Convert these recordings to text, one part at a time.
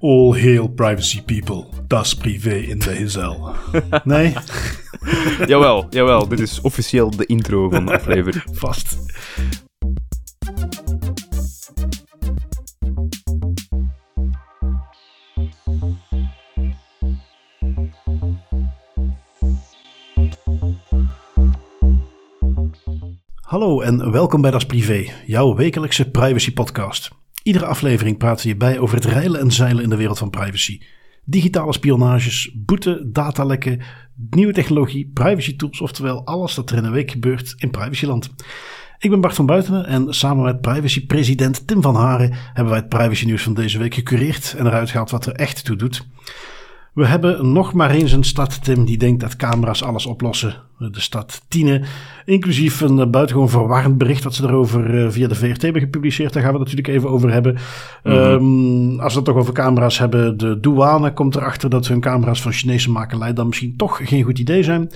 All hail privacy people. Das privé in de hizel. Nee? jawel, jawel. Dit is officieel de intro van de aflevering. Vast. Hallo en welkom bij Das Privé, jouw wekelijkse privacy podcast. Iedere aflevering praten we je bij over het reilen en zeilen in de wereld van privacy. Digitale spionages, boete, datalekken, nieuwe technologie, privacy tools, oftewel alles dat er in een week gebeurt in privacyland. Ik ben Bart van Buitenen en samen met privacy-president Tim van Haren hebben wij het privacy nieuws van deze week gecureerd en eruit gehaald wat er echt toe doet. We hebben nog maar eens een stad, Tim, die denkt dat camera's alles oplossen. De stad Tiene, inclusief een uh, buitengewoon verwarrend bericht dat ze erover uh, via de VRT hebben gepubliceerd. Daar gaan we het natuurlijk even over hebben. Mm -hmm. um, als we het toch over camera's hebben, de douane komt erachter dat hun camera's van Chinese makelij dan misschien toch geen goed idee zijn.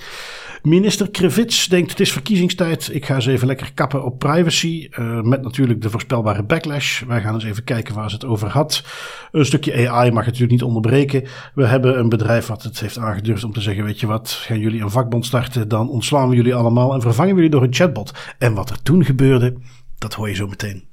Minister Krevits denkt het is verkiezingstijd. Ik ga eens even lekker kappen op privacy. Uh, met natuurlijk de voorspelbare backlash. Wij gaan eens even kijken waar ze het over had. Een stukje AI mag natuurlijk niet onderbreken. We hebben een bedrijf wat het heeft aangedurfd om te zeggen: Weet je wat, gaan jullie een vakbond starten? Dan ontslaan we jullie allemaal en vervangen we jullie door een chatbot. En wat er toen gebeurde, dat hoor je zo meteen.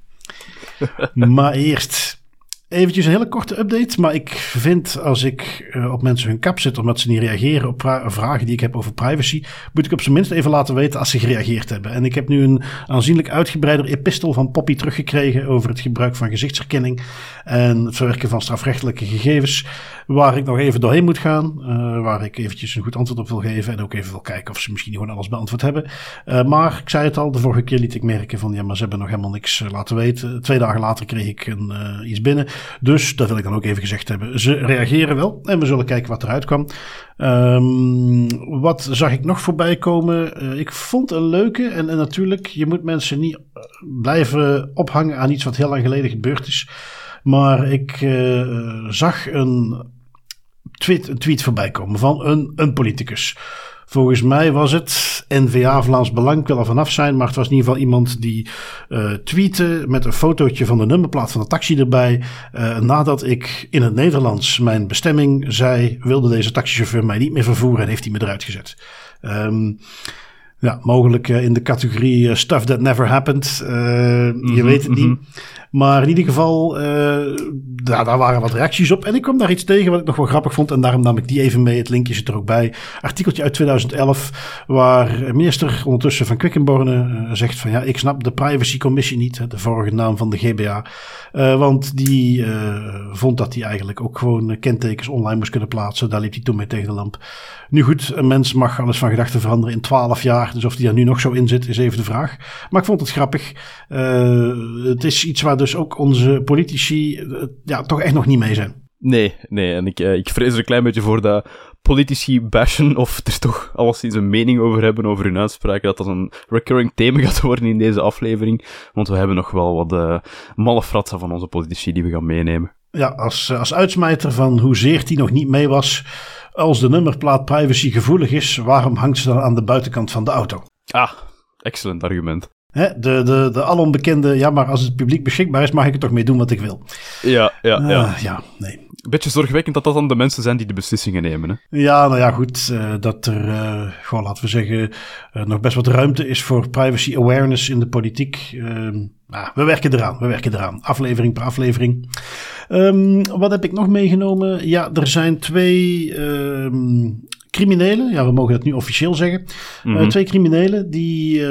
maar eerst. Eventjes een hele korte update, maar ik vind als ik uh, op mensen hun kap zit omdat ze niet reageren op vragen die ik heb over privacy, moet ik op zijn minst even laten weten als ze gereageerd hebben. En ik heb nu een aanzienlijk uitgebreider epistel van Poppy teruggekregen over het gebruik van gezichtsherkenning en het verwerken van strafrechtelijke gegevens, waar ik nog even doorheen moet gaan, uh, waar ik eventjes een goed antwoord op wil geven en ook even wil kijken of ze misschien gewoon alles beantwoord hebben. Uh, maar ik zei het al, de vorige keer liet ik merken van ja, maar ze hebben nog helemaal niks laten weten. Twee dagen later kreeg ik een, iets binnen. Dus dat wil ik dan ook even gezegd hebben. Ze reageren wel en we zullen kijken wat eruit kwam. Um, wat zag ik nog voorbij komen? Uh, ik vond een leuke. En, en, natuurlijk, je moet mensen niet blijven ophangen aan iets wat heel lang geleden gebeurd is. Maar ik uh, zag een tweet, een tweet voorbij komen van een, een politicus. Volgens mij was het NVA Vlaams Belang, ik wil er vanaf zijn, maar het was in ieder geval iemand die uh, tweette met een fotootje van de nummerplaat van de taxi erbij. Uh, nadat ik in het Nederlands mijn bestemming zei, wilde deze taxichauffeur mij niet meer vervoeren en heeft hij me eruit gezet. Um, ja, mogelijk uh, in de categorie stuff that never happened. Uh, mm -hmm, je weet het niet. Mm -hmm. Maar in ieder geval, daar, daar, waren wat reacties op. En ik kwam daar iets tegen wat ik nog wel grappig vond. En daarom nam ik die even mee. Het linkje zit er ook bij. Artikeltje uit 2011, waar minister ondertussen van Quickenborne zegt van ja, ik snap de privacycommissie niet. De vorige naam van de GBA. want die vond dat hij eigenlijk ook gewoon kentekens online moest kunnen plaatsen. Daar liep hij toen mee tegen de lamp. Nu goed, een mens mag alles van gedachten veranderen in 12 jaar. Dus of die er nu nog zo in zit, is even de vraag. Maar ik vond het grappig. Het is iets waar dus ook onze politici uh, ja, toch echt nog niet mee zijn. Nee, nee. En ik, uh, ik vrees er een klein beetje voor dat politici bashen of er toch alleszins een mening over hebben over hun uitspraken, dat dat een recurring thema gaat worden in deze aflevering. Want we hebben nog wel wat uh, malle fratsen van onze politici die we gaan meenemen. Ja, als, als uitsmijter van hoezeer die nog niet mee was, als de nummerplaat privacy gevoelig is, waarom hangt ze dan aan de buitenkant van de auto? Ah, excellent argument. Hè, de, de, de alombekende, ja, maar als het publiek beschikbaar is, mag ik er toch mee doen wat ik wil. Ja, ja, uh, ja. ja, nee. Beetje zorgwekkend dat dat dan de mensen zijn die de beslissingen nemen. Hè? Ja, nou ja, goed. Uh, dat er, uh, gewoon laten we zeggen, uh, nog best wat ruimte is voor privacy awareness in de politiek. Ehm, nou, we werken eraan, we werken eraan. Aflevering per aflevering. Um, wat heb ik nog meegenomen? Ja, er zijn twee um, criminelen, ja, we mogen dat nu officieel zeggen. Mm -hmm. uh, twee criminelen die uh,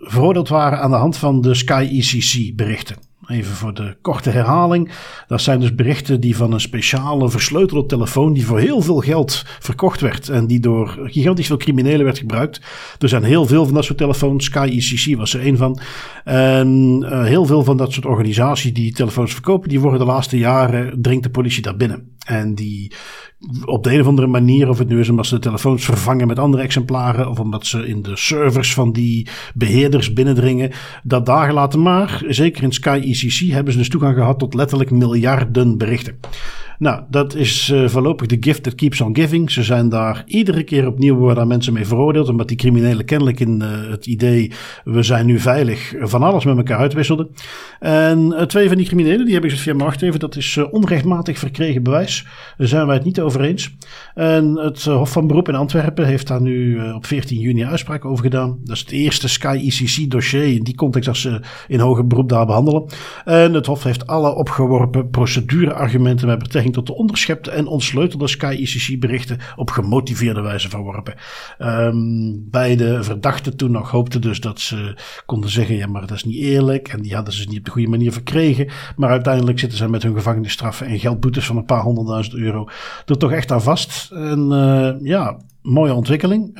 veroordeeld waren aan de hand van de Sky ECC berichten. Even voor de korte herhaling. Dat zijn dus berichten die van een speciale versleutelde telefoon die voor heel veel geld verkocht werd en die door gigantisch veel criminelen werd gebruikt. Er zijn heel veel van dat soort telefoons. Sky ECC was er een van. En uh, heel veel van dat soort organisaties die telefoons verkopen, die worden de laatste jaren dringt de politie daar binnen. En die op de een of andere manier, of het nu is omdat ze de telefoons vervangen met andere exemplaren, of omdat ze in de servers van die beheerders binnendringen, dat dagen later maar, zeker in Sky ECC, hebben ze dus toegang gehad tot letterlijk miljarden berichten. Nou, dat is uh, voorlopig de gift that keeps on giving. Ze zijn daar iedere keer opnieuw worden mensen mee veroordeeld. Omdat die criminelen kennelijk in uh, het idee we zijn nu veilig van alles met elkaar uitwisselden. En twee van die criminelen, die heb ik gezegd via. Dat is onrechtmatig verkregen bewijs. Daar zijn wij het niet over eens. En het Hof van Beroep in Antwerpen heeft daar nu op 14 juni uitspraak over gedaan. Dat is het eerste Sky ECC dossier in die context dat ze in hoger beroep daar behandelen. En het Hof heeft alle opgeworpen procedureargumenten met tot de onderschepte en ontsleutelde Sky ICC berichten op gemotiveerde wijze verworpen. Um, beide verdachten toen nog hoopten dus dat ze konden zeggen, ja maar dat is niet eerlijk en die hadden ze niet op de goede manier verkregen. Maar uiteindelijk zitten ze met hun gevangenisstraffen en geldboetes van een paar honderdduizend euro er toch echt aan vast. En uh, ja, mooie ontwikkeling.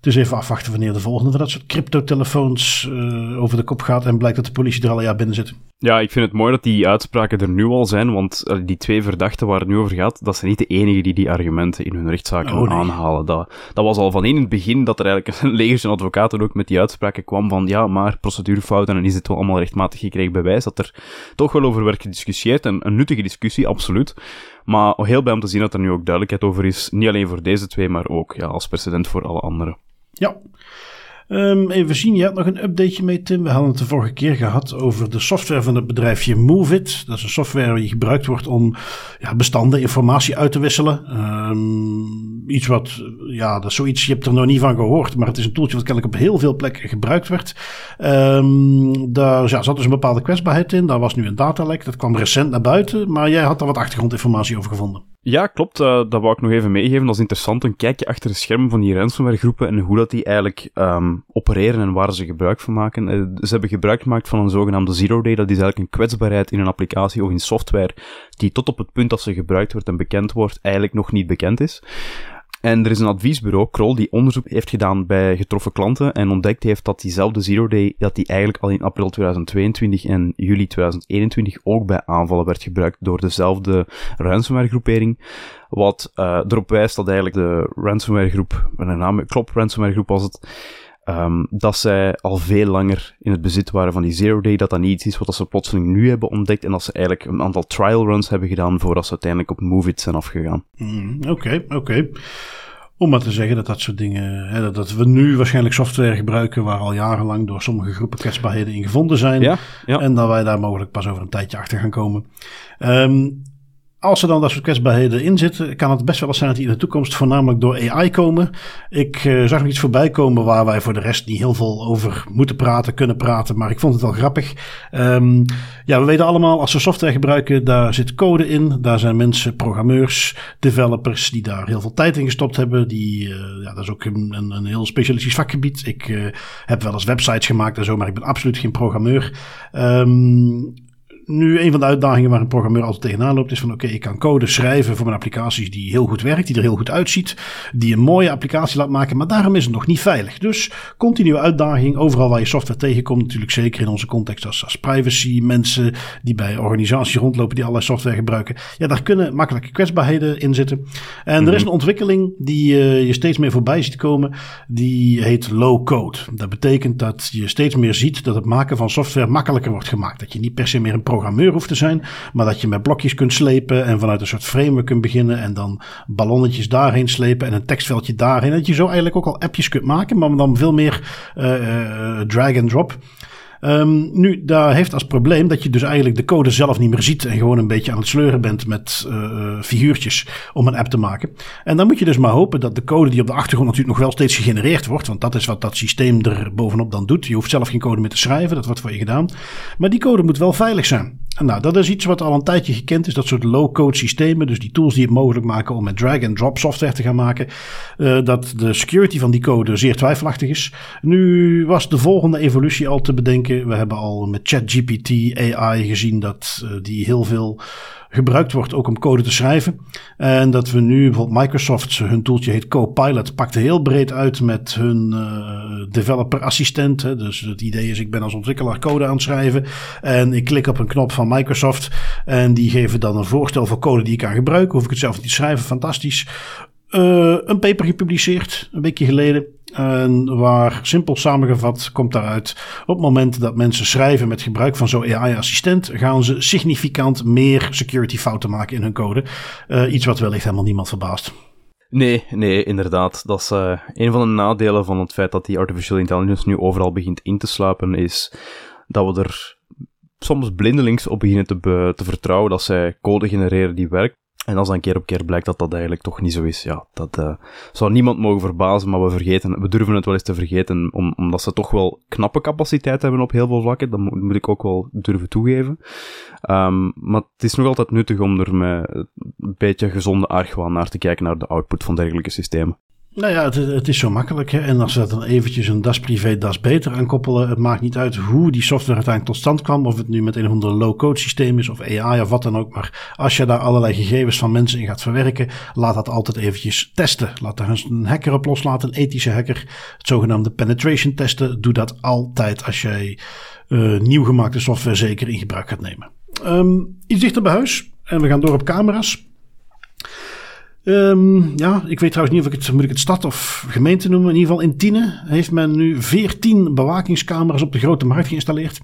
Dus even afwachten wanneer de volgende van dat soort cryptotelefoons uh, over de kop gaat en blijkt dat de politie er al een jaar binnen zit. Ja, ik vind het mooi dat die uitspraken er nu al zijn, want uh, die twee verdachten waar het nu over gaat, dat zijn niet de enigen die die argumenten in hun rechtszaken oh, nee. aanhalen. Dat, dat was al van in het begin dat er eigenlijk een leger van advocaten ook met die uitspraken kwam van ja, maar procedurefouten en is het wel allemaal rechtmatig gekregen bewijs, dat er toch wel over werd gediscussieerd en een nuttige discussie, absoluut. Maar heel blij om te zien dat er nu ook duidelijkheid over is, niet alleen voor deze twee, maar ook ja, als precedent voor alle anderen. Ja. Even zien, je had nog een updateje mee, Tim. We hadden het de vorige keer gehad over de software van het bedrijfje MoveIt. Dat is een software die gebruikt wordt om ja, bestanden, informatie uit te wisselen. Um, iets wat, ja, dat is zoiets, je hebt er nog niet van gehoord, maar het is een toeltje wat kennelijk op heel veel plekken gebruikt werd. Um, daar ja, zat dus een bepaalde kwetsbaarheid in. Daar was nu een datalek, dat kwam recent naar buiten, maar jij had daar wat achtergrondinformatie over gevonden. Ja, klopt. Uh, dat wou ik nog even meegeven. Dat is interessant. Een kijkje achter de schermen van die ransomware groepen en hoe dat die eigenlijk um, opereren en waar ze gebruik van maken. Uh, ze hebben gebruik gemaakt van een zogenaamde zero day. Dat is eigenlijk een kwetsbaarheid in een applicatie of in software die tot op het punt dat ze gebruikt wordt en bekend wordt eigenlijk nog niet bekend is. En er is een adviesbureau, Kroll, die onderzoek heeft gedaan bij getroffen klanten en ontdekt heeft dat diezelfde Zero Day, dat die eigenlijk al in april 2022 en juli 2021 ook bij aanvallen werd gebruikt door dezelfde ransomware groepering. Wat uh, erop wijst dat eigenlijk de ransomware groep, met een naam, Klop ransomware groep was het, Um, dat zij al veel langer in het bezit waren van die Zero Day, dat dat niet iets is wat ze plotseling nu hebben ontdekt en dat ze eigenlijk een aantal trial runs hebben gedaan voordat ze uiteindelijk op Move zijn afgegaan. Oké, mm, oké. Okay, okay. Om maar te zeggen dat dat soort dingen, hè, dat, dat, we nu waarschijnlijk software gebruiken waar al jarenlang door sommige groepen kwetsbaarheden in gevonden zijn. Ja, ja. En dat wij daar mogelijk pas over een tijdje achter gaan komen. Um, als er dan dat soort kwetsbaarheden in zitten, kan het best wel eens zijn dat die in de toekomst voornamelijk door AI komen. Ik uh, zag nog iets voorbij komen waar wij voor de rest niet heel veel over moeten praten, kunnen praten, maar ik vond het wel grappig. Um, ja, we weten allemaal, als we software gebruiken, daar zit code in. Daar zijn mensen, programmeurs, developers, die daar heel veel tijd in gestopt hebben. Die, uh, ja, dat is ook een, een, heel specialistisch vakgebied. Ik uh, heb wel eens websites gemaakt en zo, maar ik ben absoluut geen programmeur. Um, nu een van de uitdagingen waar een programmeur altijd tegenaan loopt, is van oké, okay, ik kan code schrijven voor mijn applicaties die heel goed werkt, die er heel goed uitziet, die een mooie applicatie laat maken, maar daarom is het nog niet veilig. Dus continue uitdaging, overal waar je software tegenkomt, natuurlijk zeker in onze context als, als privacy, mensen die bij organisaties rondlopen die allerlei software gebruiken. Ja, daar kunnen makkelijke kwetsbaarheden in zitten. En mm -hmm. er is een ontwikkeling die uh, je steeds meer voorbij ziet komen, die heet low code. Dat betekent dat je steeds meer ziet dat het maken van software makkelijker wordt gemaakt. Dat je niet per se meer een programmeur hoeft te zijn, maar dat je met blokjes kunt slepen en vanuit een soort framework kunt beginnen en dan ballonnetjes daarheen slepen en een tekstveldje daarheen. Dat je zo eigenlijk ook al appjes kunt maken, maar dan veel meer uh, uh, drag and drop. Um, nu, daar heeft als probleem dat je dus eigenlijk de code zelf niet meer ziet en gewoon een beetje aan het sleuren bent met uh, figuurtjes om een app te maken. En dan moet je dus maar hopen dat de code die op de achtergrond natuurlijk nog wel steeds gegenereerd wordt, want dat is wat dat systeem er bovenop dan doet. Je hoeft zelf geen code meer te schrijven, dat wordt voor je gedaan. Maar die code moet wel veilig zijn. Nou, dat is iets wat al een tijdje gekend is, dat soort low-code systemen, dus die tools die het mogelijk maken om met drag-and-drop software te gaan maken, uh, dat de security van die code zeer twijfelachtig is. Nu was de volgende evolutie al te bedenken. We hebben al met ChatGPT AI gezien dat uh, die heel veel gebruikt wordt ook om code te schrijven. En dat we nu bijvoorbeeld Microsoft, hun toeltje heet Copilot, pakte heel breed uit met hun uh, developer assistent. Hè. Dus het idee is, ik ben als ontwikkelaar code aan het schrijven en ik klik op een knop van Microsoft en die geven dan een voorstel voor code die ik kan gebruiken. Hoef ik het zelf niet te schrijven, fantastisch. Uh, een paper gepubliceerd, een weekje geleden. En waar simpel samengevat komt daaruit. Op het moment dat mensen schrijven met gebruik van zo'n AI-assistent, gaan ze significant meer security fouten maken in hun code. Uh, iets wat wellicht helemaal niemand verbaast. Nee, nee, inderdaad. Dat is uh, een van de nadelen van het feit dat die artificial intelligence nu overal begint in te sluipen, is dat we er soms blindelings op beginnen te vertrouwen dat zij code genereren die werkt. En als dan keer op keer blijkt dat dat eigenlijk toch niet zo is, ja, dat uh, zou niemand mogen verbazen, maar we vergeten, we durven het wel eens te vergeten, om, omdat ze toch wel knappe capaciteit hebben op heel veel vlakken, dat moet, moet ik ook wel durven toegeven. Um, maar het is nog altijd nuttig om er met een beetje gezonde argwaan naar te kijken naar de output van dergelijke systemen. Nou ja, het, het, is zo makkelijk. Hè? En als we dan eventjes een DAS privé, DAS beter aankoppelen, het maakt niet uit hoe die software uiteindelijk tot stand kwam. Of het nu met een of ander low-code systeem is of AI of wat dan ook. Maar als je daar allerlei gegevens van mensen in gaat verwerken, laat dat altijd eventjes testen. Laat daar een hacker op loslaten, een ethische hacker. Het zogenaamde penetration testen. Doe dat altijd als jij uh, nieuw gemaakte software zeker in gebruik gaat nemen. Um, iets dichter bij huis. En we gaan door op camera's. Um, ja, ik weet trouwens niet of ik het, moet ik het stad of gemeente noemen. In ieder geval in Tiene heeft men nu 14 bewakingscamera's op de grote markt geïnstalleerd.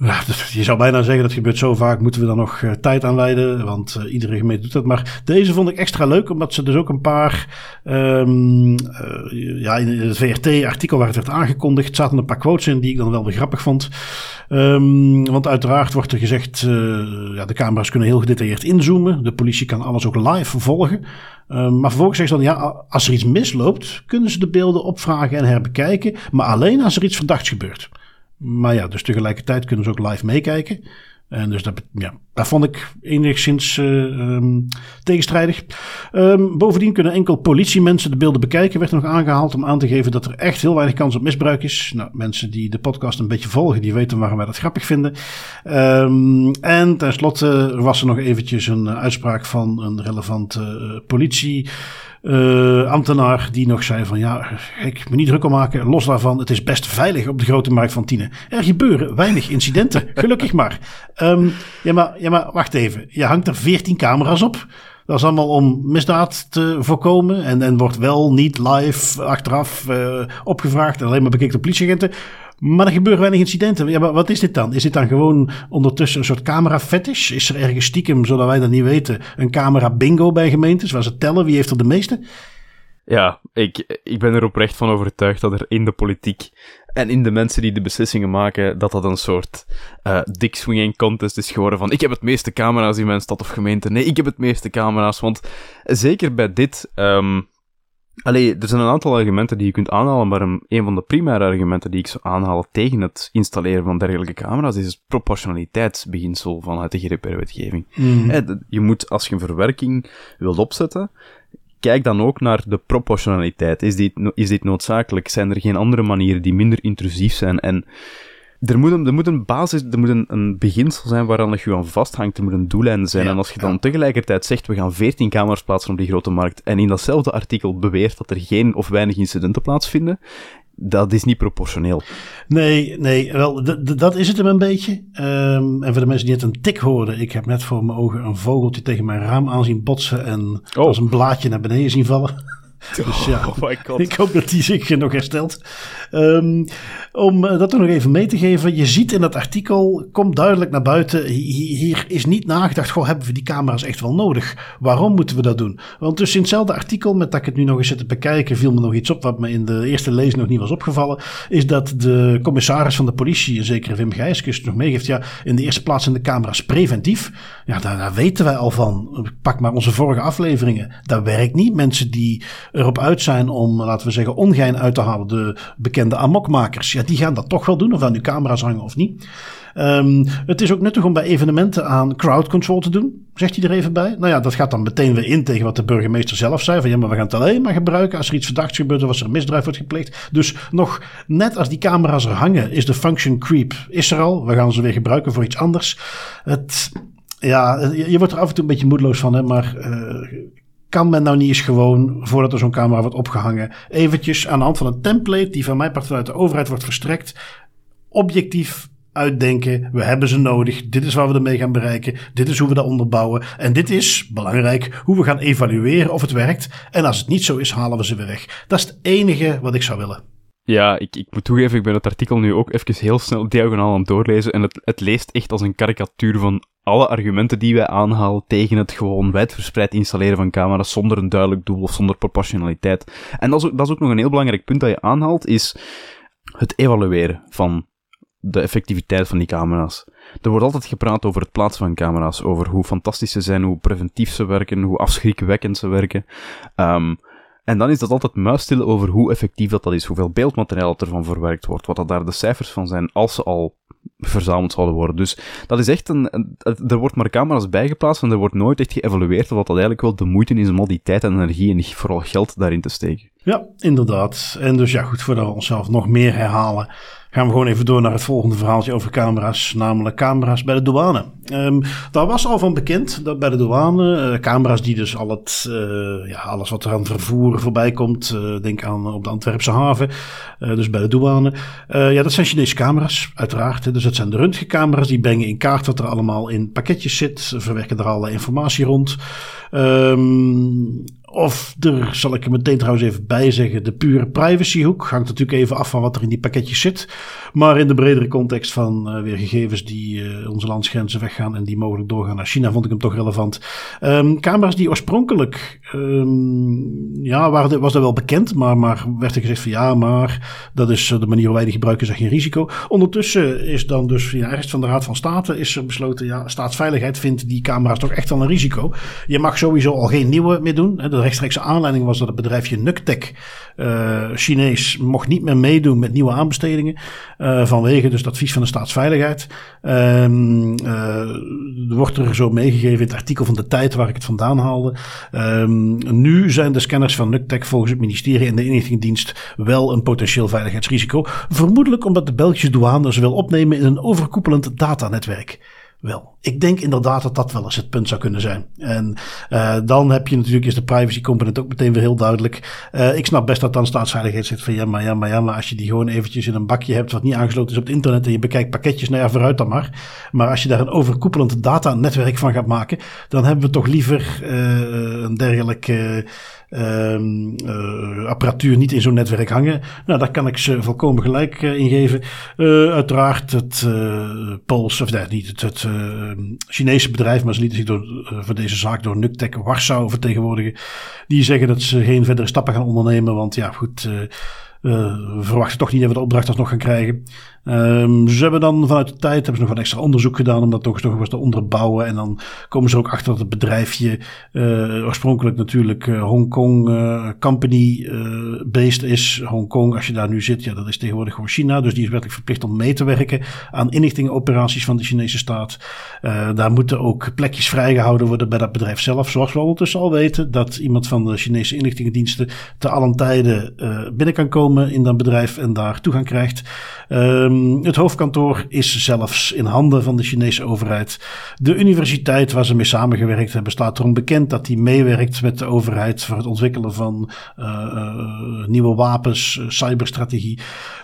Ja, je zou bijna zeggen dat gebeurt zo vaak, moeten we dan nog uh, tijd aan wijden, want uh, iedere gemeente doet dat. Maar deze vond ik extra leuk, omdat ze dus ook een paar, um, ja, in het VRT-artikel waar het werd aangekondigd, zaten een paar quotes in die ik dan wel weer grappig vond. Um, want uiteraard wordt er gezegd, ja, de camera's kunnen heel gedetailleerd inzoomen, de politie kan alles ook live volgen. Um, maar vervolgens zeggen ze dan, ja, als er iets misloopt, kunnen ze de beelden opvragen en herbekijken, maar alleen als er iets verdachts gebeurt. Maar ja, dus tegelijkertijd kunnen ze ook live meekijken. En dus dat, ja, dat vond ik enigszins uh, um, tegenstrijdig. Um, bovendien kunnen enkel politiemensen de beelden bekijken. Werd nog aangehaald om aan te geven dat er echt heel weinig kans op misbruik is. Nou, mensen die de podcast een beetje volgen, die weten waarom wij dat grappig vinden. Um, en tenslotte was er nog eventjes een uitspraak van een relevante uh, politie uh, ambtenaar die nog zei van ja, ik me niet druk om maken. Los daarvan, het is best veilig op de grote markt van Tiene. Er gebeuren weinig incidenten, gelukkig maar. Um, ja, maar. Ja, maar wacht even. Je hangt er 14 camera's op. Dat is allemaal om misdaad te voorkomen. En, en wordt wel niet live achteraf uh, opgevraagd. En alleen maar bekeken door politieagenten. Maar er gebeuren weinig incidenten. Ja, maar wat is dit dan? Is dit dan gewoon ondertussen een soort camera-fetish? Is er ergens stiekem, zodat wij dat niet weten, een camera-bingo bij gemeentes waar ze tellen wie heeft er de meeste? Ja, ik, ik ben er oprecht van overtuigd dat er in de politiek en in de mensen die de beslissingen maken, dat dat een soort uh, dick swinging contest is geworden van ik heb het meeste camera's in mijn stad of gemeente. Nee, ik heb het meeste camera's. Want zeker bij dit, um, Allee, er zijn een aantal argumenten die je kunt aanhalen, maar een, van de primaire argumenten die ik zou aanhalen tegen het installeren van dergelijke camera's is het proportionaliteitsbeginsel vanuit de GDPR-wetgeving. Mm. Je moet, als je een verwerking wilt opzetten, kijk dan ook naar de proportionaliteit. Is dit, is dit noodzakelijk? Zijn er geen andere manieren die minder intrusief zijn? En er moet een, er moet een basis, er moet een, een beginsel zijn waaraan je aan vasthangt. Er moet een doellijn zijn. en als je dan tegelijkertijd zegt, we gaan 14 camera's plaatsen op die grote markt, en in datzelfde artikel beweert dat er geen of weinig incidenten plaatsvinden, dat is niet proportioneel. Nee, nee, wel, dat is het hem een beetje. Um, en voor de mensen die het een tik hoorden, ik heb net voor mijn ogen een vogeltje tegen mijn raam aanzien botsen en oh. als een blaadje naar beneden zien vallen. Dus ja, oh ik hoop dat die zich nog herstelt. Um, om eh, dat er nog even mee te geven. Je ziet in dat artikel, komt duidelijk naar buiten. Hier is niet nagedacht, goh, hebben we die camera's echt wel nodig? Waarom moeten we dat doen? Want dus in hetzelfde artikel, met dat ik het nu nog eens zit te bekijken, viel me nog iets op wat me in de eerste lezing nog niet was opgevallen. Is dat de commissaris van de politie, een zekere Wim Gijskes, nog meegeeft. Ja, in de eerste plaats zijn de camera's preventief. Ja, daar, daar weten wij al van. Pak maar onze vorige afleveringen. Dat werkt niet. Mensen die erop uit zijn om, laten we zeggen, ongein uit te halen. De bekende amokmakers. Ja, die gaan dat toch wel doen, of aan nu camera's hangen of niet. Um, het is ook nuttig om bij evenementen aan crowd control te doen, zegt hij er even bij. Nou ja, dat gaat dan meteen weer in tegen wat de burgemeester zelf zei. Van ja, maar we gaan het alleen maar gebruiken als er iets verdachts gebeurt of als er misdrijf wordt gepleegd. Dus nog net als die camera's er hangen, is de function creep is er al. We gaan ze weer gebruiken voor iets anders. Het, ja, je, wordt er af en toe een beetje moedeloos van, hè, maar uh, kan men nou niet eens gewoon, voordat er zo'n camera wordt opgehangen, eventjes aan de hand van een template die van mijn part vanuit de overheid wordt verstrekt, objectief uitdenken. We hebben ze nodig. Dit is waar we ermee gaan bereiken. Dit is hoe we dat onderbouwen. En dit is, belangrijk, hoe we gaan evalueren of het werkt. En als het niet zo is, halen we ze weer weg. Dat is het enige wat ik zou willen. Ja, ik, ik moet toegeven, ik ben het artikel nu ook even heel snel diagonaal aan het doorlezen. En het, het leest echt als een karikatuur van alle argumenten die wij aanhalen tegen het gewoon wijdverspreid installeren van camera's zonder een duidelijk doel of zonder proportionaliteit. En dat is, ook, dat is ook nog een heel belangrijk punt dat je aanhaalt, is het evalueren van de effectiviteit van die camera's. Er wordt altijd gepraat over het plaatsen van camera's, over hoe fantastisch ze zijn, hoe preventief ze werken, hoe afschrikwekkend ze werken. Um, en dan is dat altijd muisstil over hoe effectief dat, dat is, hoeveel beeldmateriaal er van verwerkt wordt, wat dat daar de cijfers van zijn, als ze al verzameld zouden worden. Dus dat is echt een, er wordt maar camera's bijgeplaatst en er wordt nooit echt geëvalueerd wat dat eigenlijk wel de moeite is om al die tijd en energie en vooral geld daarin te steken. Ja, inderdaad. En dus ja, goed, voordat we onszelf nog meer herhalen, gaan we gewoon even door naar het volgende verhaaltje over camera's, namelijk camera's bij de douane. Um, daar was al van bekend dat bij de douane uh, camera's die dus al het, uh, ja, alles wat er aan vervoer voorbij komt, uh, denk aan op de Antwerpse haven, dus bij de douane. ja, dat zijn Chinese camera's, uiteraard. Dus dat zijn de röntgencamera's, die brengen in kaart wat er allemaal in pakketjes zit, verwerken er alle informatie rond. Um, of er, zal ik er meteen trouwens even bij zeggen, de pure privacyhoek. Hangt natuurlijk even af van wat er in die pakketjes zit. Maar in de bredere context van uh, weer gegevens die uh, onze landsgrenzen weggaan en die mogelijk doorgaan naar China, vond ik hem toch relevant. Um, camera's die oorspronkelijk, um, ja, was dat wel bekend, maar, maar werd er gezegd van ja, maar dat is de manier waarop wij die gebruiken, is geen risico. Ondertussen is dan dus ja, ergens van de Raad van State is er besloten, ja, staatsveiligheid vindt die camera's toch echt wel een risico. Je mag sowieso al geen nieuwe meer doen. De rechtstreekse aanleiding was dat het bedrijfje Nuktech, uh, Chinees, mocht niet meer meedoen met nieuwe aanbestedingen. Uh, vanwege dus het advies van de staatsveiligheid. Um, wordt er zo meegegeven in het artikel van de tijd waar ik het vandaan haalde. Um, nu zijn de scanners van Nuktech volgens het ministerie en de inlichtingendienst wel een potentieel veiligheidsrisico. Vermoedelijk omdat de Belgische douane ze wil opnemen in een overkoepelend datanetwerk wel. Ik denk inderdaad dat dat wel eens het punt zou kunnen zijn. En uh, dan heb je natuurlijk is de privacy component ook meteen weer heel duidelijk. Uh, ik snap best dat dan staatsveiligheid zegt van ja, maar ja, maar ja, maar als je die gewoon eventjes in een bakje hebt wat niet aangesloten is op het internet en je bekijkt pakketjes, nou ja, vooruit dan maar. Maar als je daar een overkoepelend datanetwerk van gaat maken, dan hebben we toch liever uh, een dergelijke um, uh, apparatuur niet in zo'n netwerk hangen. Nou, daar kan ik ze volkomen gelijk uh, in geven. Uh, uiteraard het uh, Pools, of nee, niet het, het Chinese bedrijf, maar ze lieten zich door, voor deze zaak door Nuktech Warschau vertegenwoordigen. Die zeggen dat ze geen verdere stappen gaan ondernemen, want ja, goed. We verwachten toch niet dat we de opdracht alsnog gaan krijgen. Um, ze hebben dan vanuit de tijd hebben ze nog wat extra onderzoek gedaan om dat toch nog eens te onderbouwen. En dan komen ze ook achter dat het bedrijfje uh, oorspronkelijk natuurlijk uh, Hongkong uh, company based is. Hongkong, als je daar nu zit, ja, dat is tegenwoordig gewoon China. Dus die is wettelijk verplicht om mee te werken aan inlichtingenoperaties van de Chinese staat. daar moeten ook plekjes vrijgehouden worden bij dat bedrijf zelf. Zoals we ondertussen al weten, dat iemand van de Chinese inlichtingendiensten te allen tijden binnen kan komen in dat bedrijf en daar toegang krijgt. Um, het hoofdkantoor is zelfs in handen van de Chinese overheid. De universiteit waar ze mee samengewerkt hebben staat erom bekend dat die meewerkt met de overheid voor het ontwikkelen van uh, nieuwe wapens, uh, cyberstrategie.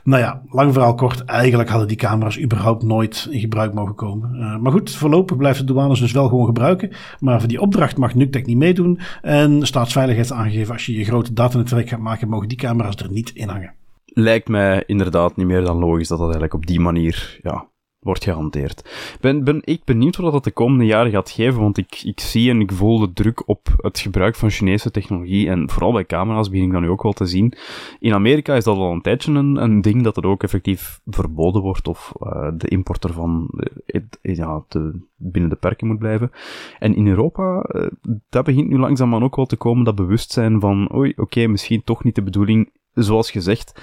Nou ja, lang verhaal kort, eigenlijk hadden die camera's überhaupt nooit in gebruik mogen komen. maar goed, voorlopig blijft de douanes dus wel gewoon gebruiken. Maar voor die opdracht mag NUCTEC niet meedoen. En staatsveiligheid aangegeven, als je je grote datanetwerk gaat maken, mogen die camera's er niet in hangen lijkt mij inderdaad niet meer dan logisch dat dat eigenlijk op die manier ja, wordt gehanteerd. Ben, ben ik benieuwd wat dat de komende jaren gaat geven, want ik, ik zie en ik voel de druk op het gebruik van Chinese technologie en vooral bij camera's begin ik dat nu ook wel te zien. In Amerika is dat al een tijdje een, een ding dat het ook effectief verboden wordt of uh, de import ervan uh, ja, te, binnen de perken moet blijven. En in Europa, uh, dat begint nu langzaamaan ook wel te komen, dat bewustzijn van oei, oké, misschien toch niet de bedoeling, zoals gezegd,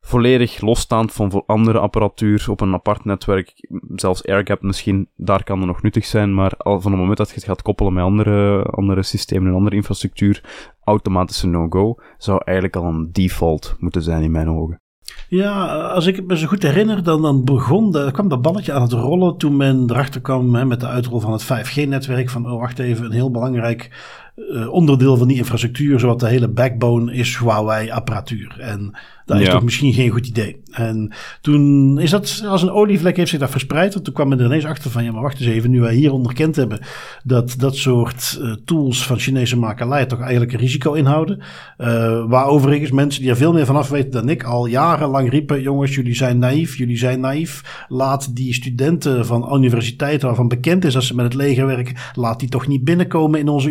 volledig losstaand van andere apparatuur op een apart netwerk, zelfs AirGap misschien, daar kan er nog nuttig zijn, maar van het moment dat je het gaat koppelen met andere, andere systemen en andere infrastructuur, automatische no-go, zou eigenlijk al een default moeten zijn in mijn ogen. Ja, als ik me zo goed herinner, dan, dan begon, kwam dat balletje aan het rollen toen men erachter kwam hè, met de uitrol van het 5G-netwerk. Van, oh wacht even, een heel belangrijk uh, onderdeel van die infrastructuur, zowat de hele backbone, is Huawei-apparatuur. En dat is toch misschien geen goed idee. En toen is dat als een olievlek heeft zich dat verspreid. Want toen kwam men er ineens achter van, ja maar wacht eens even, nu wij hier onderkend hebben dat dat soort uh, tools van Chinese makelij toch eigenlijk een risico inhouden. Uh, waar overigens mensen die er veel meer van af weten dan ik al jarenlang riepen, jongens jullie zijn naïef, jullie zijn naïef. Laat die studenten van universiteiten waarvan bekend is dat ze met het leger werken, laat die toch niet binnenkomen in onze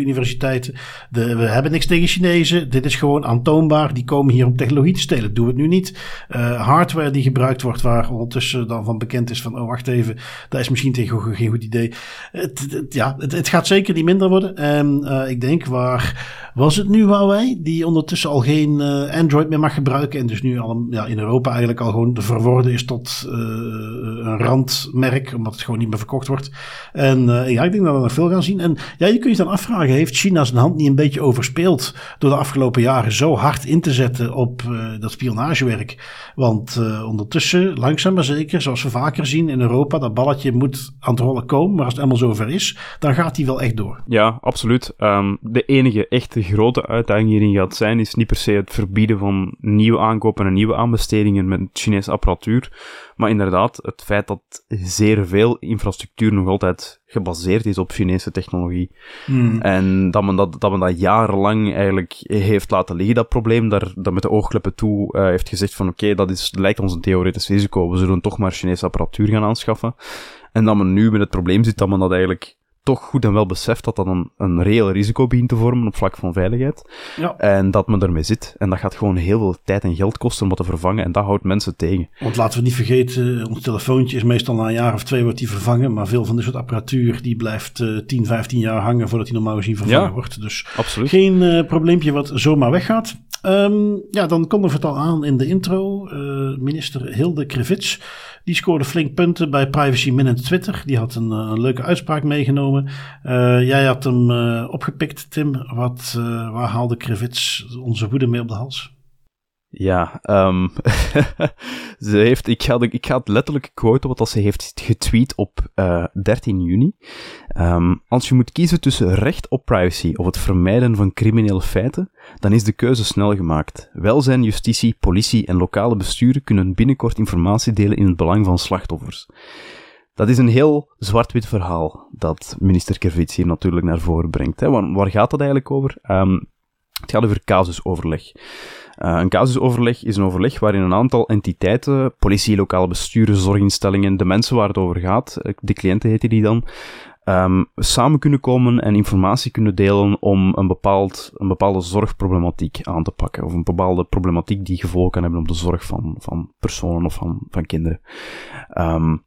De, we hebben niks tegen Chinezen, dit is gewoon aantoonbaar, die komen hier om technologie te stelen doen we het nu niet. Uh, hardware die gebruikt wordt, waar ondertussen dan van bekend is van, oh wacht even, dat is misschien tegen geen goed idee. Het, ja, het, gaat zeker niet minder worden. En uh, ik denk waar was het nu Huawei, die ondertussen al geen uh, Android meer mag gebruiken en dus nu al ja, in Europa eigenlijk al gewoon verworden is tot een randmerk, omdat het gewoon niet meer verkocht wordt. En ja, ik denk dat we nog veel gaan zien. En ja, je kunt je dan afvragen, heeft China zijn hand niet een beetje overspeeld door de afgelopen jaren zo hard in te zetten op dat spionagewerk? Want uh, ondertussen, langzaam maar zeker, zoals we vaker zien in Europa, dat balletje moet aan het rollen komen. Maar als het helemaal zover is, dan gaat hij wel echt door. Ja, absoluut. Um, de enige echte grote uitdaging hierin gaat zijn, is niet per se het verbieden van nieuwe aankopen en nieuwe aanbestedingen met Chinese apparatuur. Maar inderdaad, het feit dat zeer veel infrastructuur nog altijd gebaseerd is op Chinese technologie. Hmm. En dat men dat, dat men dat jarenlang eigenlijk heeft laten liggen, dat probleem, daar, dat met de oogkleppen toe uh, heeft gezegd van oké, okay, dat is, lijkt ons een theoretisch risico, we zullen toch maar Chinese apparatuur gaan aanschaffen. En dat men nu met het probleem zit dat men dat eigenlijk toch goed en wel beseft dat dat een, een reëel risico begint te vormen op vlak van veiligheid. Ja. En dat men ermee zit. En dat gaat gewoon heel veel tijd en geld kosten om dat te vervangen. En dat houdt mensen tegen. Want laten we niet vergeten, ons telefoontje is meestal na een jaar of twee wordt die vervangen. Maar veel van dit soort apparatuur die blijft uh, 10, 15 jaar hangen voordat die normaal gezien vervangen ja, wordt. Dus absoluut. geen uh, probleempje wat zomaar weggaat. Um, ja, dan komt er het al aan in de intro. Uh, minister Hilde Krevits die scoorde flink punten bij Privacy Minute Twitter. Die had een, een leuke uitspraak meegenomen. Uh, jij had hem uh, opgepikt, Tim. Wat, uh, waar haalde Krevits onze woede mee op de hals? Ja, um, ze heeft, ik, ga, ik het letterlijk quoten wat ze heeft getweet op uh, 13 juni. Um, als je moet kiezen tussen recht op privacy of het vermijden van criminele feiten, dan is de keuze snel gemaakt. Welzijn, justitie, politie en lokale besturen kunnen binnenkort informatie delen in het belang van slachtoffers. Dat is een heel zwart-wit verhaal dat minister Kervits hier natuurlijk naar voren brengt. Hè. Waar, waar gaat dat eigenlijk over? Um, het gaat over casusoverleg. Uh, een casusoverleg is een overleg waarin een aantal entiteiten, politie, lokale besturen, zorginstellingen, de mensen waar het over gaat, eh, de cliënten heten die dan, um, samen kunnen komen en informatie kunnen delen om een, bepaald, een bepaalde zorgproblematiek aan te pakken. Of een bepaalde problematiek die gevolgen kan hebben op de zorg van, van personen of van, van kinderen. Um,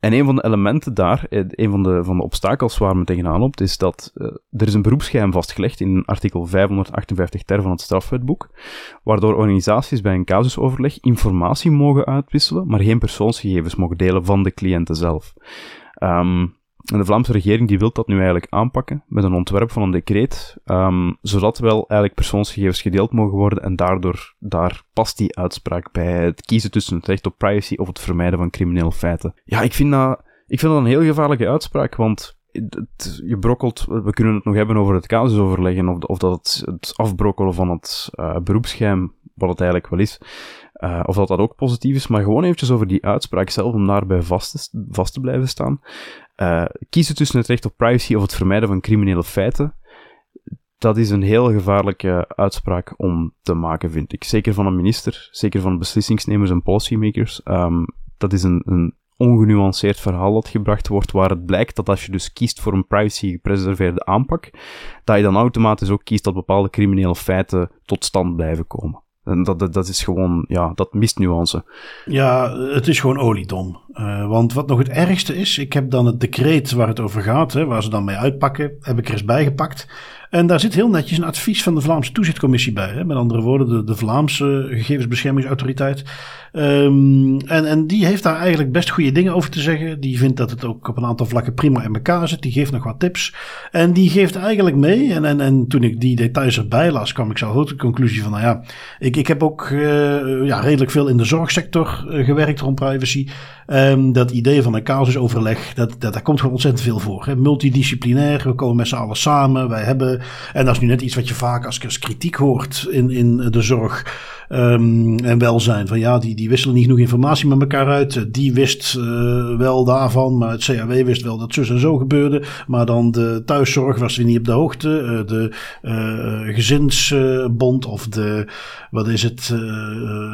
en een van de elementen daar, eh, een van de, van de obstakels waar men tegenaan loopt, is dat uh, er is een beroepsgeheim vastgelegd in artikel 558 ter van het strafwetboek, waardoor organisaties bij een casusoverleg informatie mogen uitwisselen, maar geen persoonsgegevens mogen delen van de cliënten zelf. Um, en de Vlaamse regering die wil dat nu eigenlijk aanpakken met een ontwerp van een decreet, um, zodat wel eigenlijk persoonsgegevens gedeeld mogen worden en daardoor, daar past die uitspraak bij het kiezen tussen het recht op privacy of het vermijden van criminele feiten. Ja, ik vind dat, ik vind dat een heel gevaarlijke uitspraak, want het, je brokkelt, we kunnen het nog hebben over het casusoverleggen, of, of dat het, het afbrokkelen van het uh, beroepsgeheim, wat het eigenlijk wel is, uh, of dat dat ook positief is, maar gewoon eventjes over die uitspraak zelf, om daarbij vast te, vast te blijven staan. Uh, kiezen tussen het recht op privacy of het vermijden van criminele feiten, dat is een heel gevaarlijke uitspraak om te maken, vind ik. Zeker van een minister, zeker van beslissingsnemers en policymakers. Um, dat is een, een ongenuanceerd verhaal dat gebracht wordt, waar het blijkt dat als je dus kiest voor een privacy-gepreserveerde aanpak, dat je dan automatisch ook kiest dat bepaalde criminele feiten tot stand blijven komen. En dat, dat, is gewoon, ja, dat mist nuance. Ja, het is gewoon oliedom. Uh, want wat nog het ergste is, ik heb dan het decreet waar het over gaat, hè, waar ze dan mee uitpakken, heb ik er eens bijgepakt. En daar zit heel netjes een advies van de Vlaamse Toezichtcommissie bij. Hè? Met andere woorden, de, de Vlaamse Gegevensbeschermingsautoriteit. Um, en, en die heeft daar eigenlijk best goede dingen over te zeggen. Die vindt dat het ook op een aantal vlakken prima in elkaar zit. Die geeft nog wat tips. En die geeft eigenlijk mee. En, en, en toen ik die details erbij las, kwam ik zelf ook de conclusie van: nou ja, ik, ik heb ook uh, ja, redelijk veel in de zorgsector uh, gewerkt rond privacy. Um, dat idee van een casusoverleg, dat, dat, daar komt gewoon ontzettend veel voor. Hè? Multidisciplinair, we komen met z'n allen samen. Wij hebben, en dat is nu net iets wat je vaak als, als kritiek hoort in, in de zorg. Um, en welzijn. Van ja, die, die wisselen niet genoeg informatie met elkaar uit. Die wist uh, wel daarvan, maar het CAW wist wel dat zus en zo gebeurde. Maar dan de thuiszorg was weer niet op de hoogte. Uh, de gezinsbond of de, wat is het,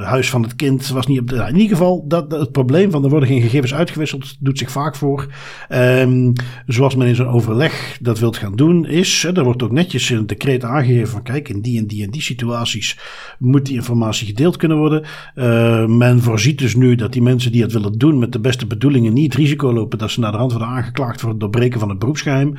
huis van het kind was niet op de... Nou, in ieder geval, dat, het probleem van er worden geen gegevens uitgewisseld doet zich vaak voor. Um, zoals men in zo'n overleg dat wilt gaan doen is, er wordt ook netjes in het decreet aangegeven van kijk, in die en die en die situaties moet die informatie gedeeld kunnen worden. Uh, men voorziet dus nu dat die mensen die het willen doen met de beste bedoelingen niet risico lopen dat ze naar de hand worden aangeklaagd voor het doorbreken van het beroepsgeheim.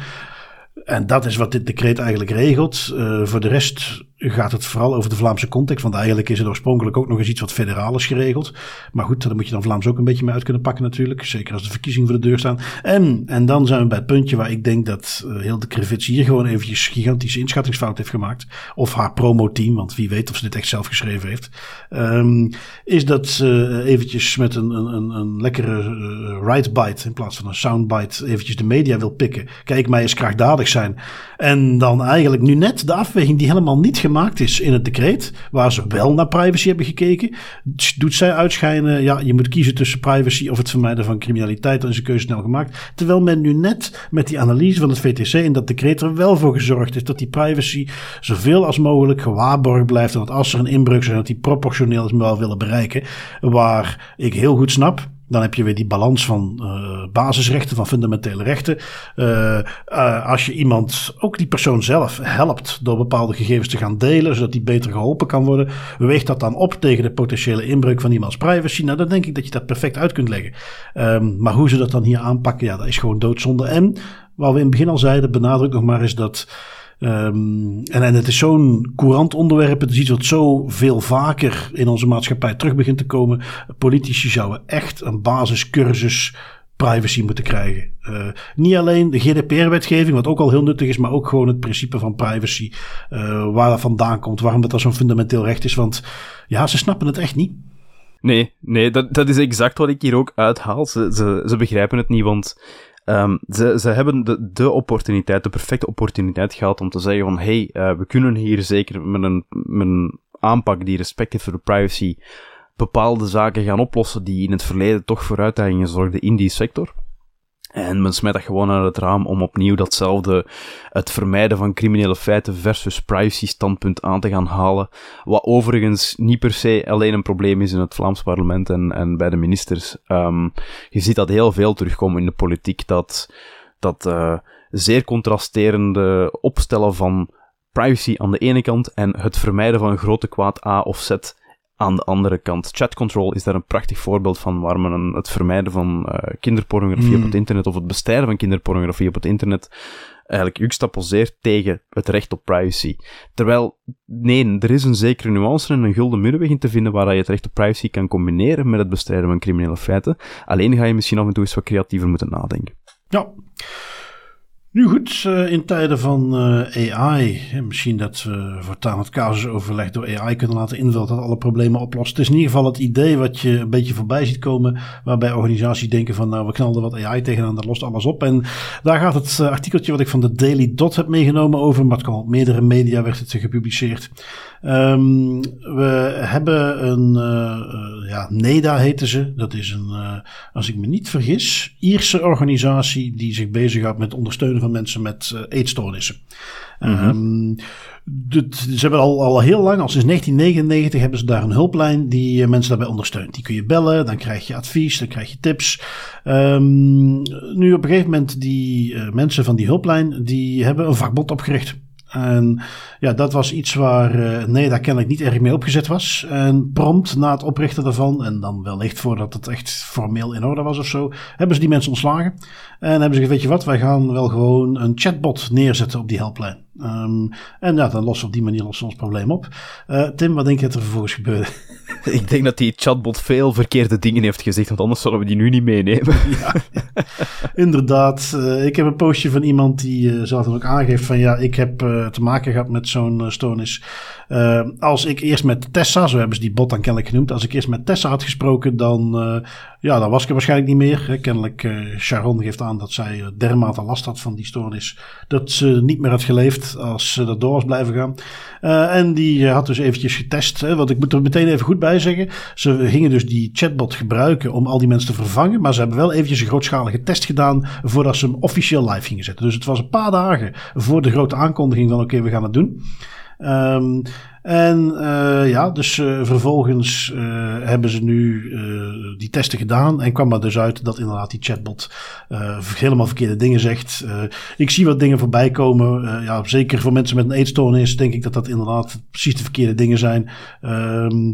En dat is wat dit decreet eigenlijk regelt. Uh, voor de rest gaat het vooral over de Vlaamse context. Want eigenlijk is het oorspronkelijk ook nog eens iets wat federaal is geregeld. Maar goed, daar moet je dan Vlaams ook een beetje mee uit kunnen pakken natuurlijk. Zeker als de verkiezingen voor de deur staan. En, en dan zijn we bij het puntje waar ik denk dat uh, heel de Krivits hier gewoon eventjes gigantische inschattingsfout heeft gemaakt. Of haar promoteam, want wie weet of ze dit echt zelf geschreven heeft. Um, is dat uh, eventjes met een, een, een lekkere uh, right bite in plaats van een soundbite eventjes de media wil pikken. Kijk, mij eens krachtdadig zijn. En dan eigenlijk nu net de afweging die helemaal niet gemaakt is in het decreet, waar ze wel naar privacy hebben gekeken, doet zij uitschijnen, ja, je moet kiezen tussen privacy of het vermijden van criminaliteit, dan is de keuze snel gemaakt. Terwijl men nu net met die analyse van het VTC in dat decreet er wel voor gezorgd is dat die privacy zoveel als mogelijk gewaarborgd blijft. En dat als er een inbreuk is, dat die proportioneel is wel willen bereiken. Waar ik heel goed snap, dan heb je weer die balans van uh, basisrechten, van fundamentele rechten. Uh, uh, als je iemand, ook die persoon zelf, helpt door bepaalde gegevens te gaan delen, zodat die beter geholpen kan worden, weegt dat dan op tegen de potentiële inbreuk van iemands privacy? Nou, dan denk ik dat je dat perfect uit kunt leggen. Um, maar hoe ze dat dan hier aanpakken, ja, dat is gewoon doodzonde. En, wat we in het begin al zeiden, benadruk nog maar eens dat Um, en, en het is zo'n courant onderwerp. Het is iets wat zo veel vaker in onze maatschappij terug begint te komen. Politici zouden echt een basiscursus privacy moeten krijgen. Uh, niet alleen de GDPR-wetgeving, wat ook al heel nuttig is, maar ook gewoon het principe van privacy. Uh, waar dat vandaan komt, waarom dat, dat zo'n fundamenteel recht is. Want ja, ze snappen het echt niet. Nee, nee, dat, dat is exact wat ik hier ook uithaal. Ze, ze begrijpen het niet, want Um, ze, ze hebben de, de opportuniteit, de perfecte opportuniteit gehad om te zeggen van hey, uh, we kunnen hier zeker met een, met een aanpak die respect heeft voor de privacy bepaalde zaken gaan oplossen die in het verleden toch voor uitdagingen zorgden in die sector. En men smijt dat gewoon uit het raam om opnieuw datzelfde, het vermijden van criminele feiten versus privacy standpunt aan te gaan halen. Wat overigens niet per se alleen een probleem is in het Vlaams parlement en, en bij de ministers. Um, je ziet dat heel veel terugkomen in de politiek, dat, dat uh, zeer contrasterende opstellen van privacy aan de ene kant en het vermijden van een grote kwaad A of Z aan de andere kant. Chat control is daar een prachtig voorbeeld van, waar men het vermijden van uh, kinderpornografie mm. op het internet of het bestrijden van kinderpornografie op het internet eigenlijk juxtaposeert tegen het recht op privacy. Terwijl, nee, er is een zekere nuance en een gulden middenweg in te vinden waar je het recht op privacy kan combineren met het bestrijden van criminele feiten. Alleen ga je misschien af en toe eens wat creatiever moeten nadenken. Ja. Nu goed, uh, in tijden van uh, AI, misschien dat we voortaan het casusoverleg door AI kunnen laten invullen dat alle problemen oplost. Het is in ieder geval het idee wat je een beetje voorbij ziet komen, waarbij organisaties denken van nou we knallen wat AI tegenaan, dat lost alles op. En daar gaat het uh, artikeltje wat ik van de Daily Dot heb meegenomen over, maar het kan op meerdere media werd het gepubliceerd. Um, we hebben een, uh, ja, NEDA heten ze. Dat is een, uh, als ik me niet vergis, Ierse organisatie die zich bezighoudt met ondersteunen van mensen met uh, eetstoornissen. Mm -hmm. um, ze hebben al, al heel lang, al sinds 1999, hebben ze daar een hulplijn die mensen daarbij ondersteunt. Die kun je bellen, dan krijg je advies, dan krijg je tips. Um, nu op een gegeven moment, die mensen van die hulplijn, die hebben een vakbond opgericht. En ja, dat was iets waar uh, nee, daar kennelijk niet erg mee opgezet was. En prompt na het oprichten daarvan, en dan wellicht voordat het echt formeel in orde was of zo, hebben ze die mensen ontslagen. En hebben ze gezegd, weet je wat, wij gaan wel gewoon een chatbot neerzetten op die helpline. Ehm, en ja, dan lossen we op die manier lossen ons probleem op. Uh, Tim, wat denk je dat er vervolgens gebeurde? Ik denk dat die chatbot veel verkeerde dingen heeft gezegd, want anders zullen we die nu niet meenemen. Ja, inderdaad. Uh, ik heb een postje van iemand die uh, zelf ook aangeeft van ja, ik heb te maken gehad met zo'n stoornis. Als ik eerst met Tessa, zo hebben ze die bot dan kennelijk genoemd, als ik eerst met Tessa had gesproken, dan, ja, dan was ik er waarschijnlijk niet meer. Kennelijk, Sharon geeft aan dat zij dermate last had van die stoornis, dat ze niet meer had geleefd als ze dat door was blijven gaan. en die had dus eventjes getest, hè, want ik moet er meteen even goed bij zeggen. Ze gingen dus die chatbot gebruiken om al die mensen te vervangen. Maar ze hebben wel eventjes een grootschalige test gedaan voordat ze hem officieel live gingen zetten. Dus het was een paar dagen voor de grote aankondiging van oké, we gaan het doen. Um, en uh, ja, dus uh, vervolgens uh, hebben ze nu die testen gedaan. En kwam er dus uit dat inderdaad die chatbot helemaal verkeerde dingen zegt. ik zie wat dingen voorbij komen. ja, zeker voor mensen met een eetstoornis denk ik dat dat inderdaad precies de verkeerde dingen zijn. Um,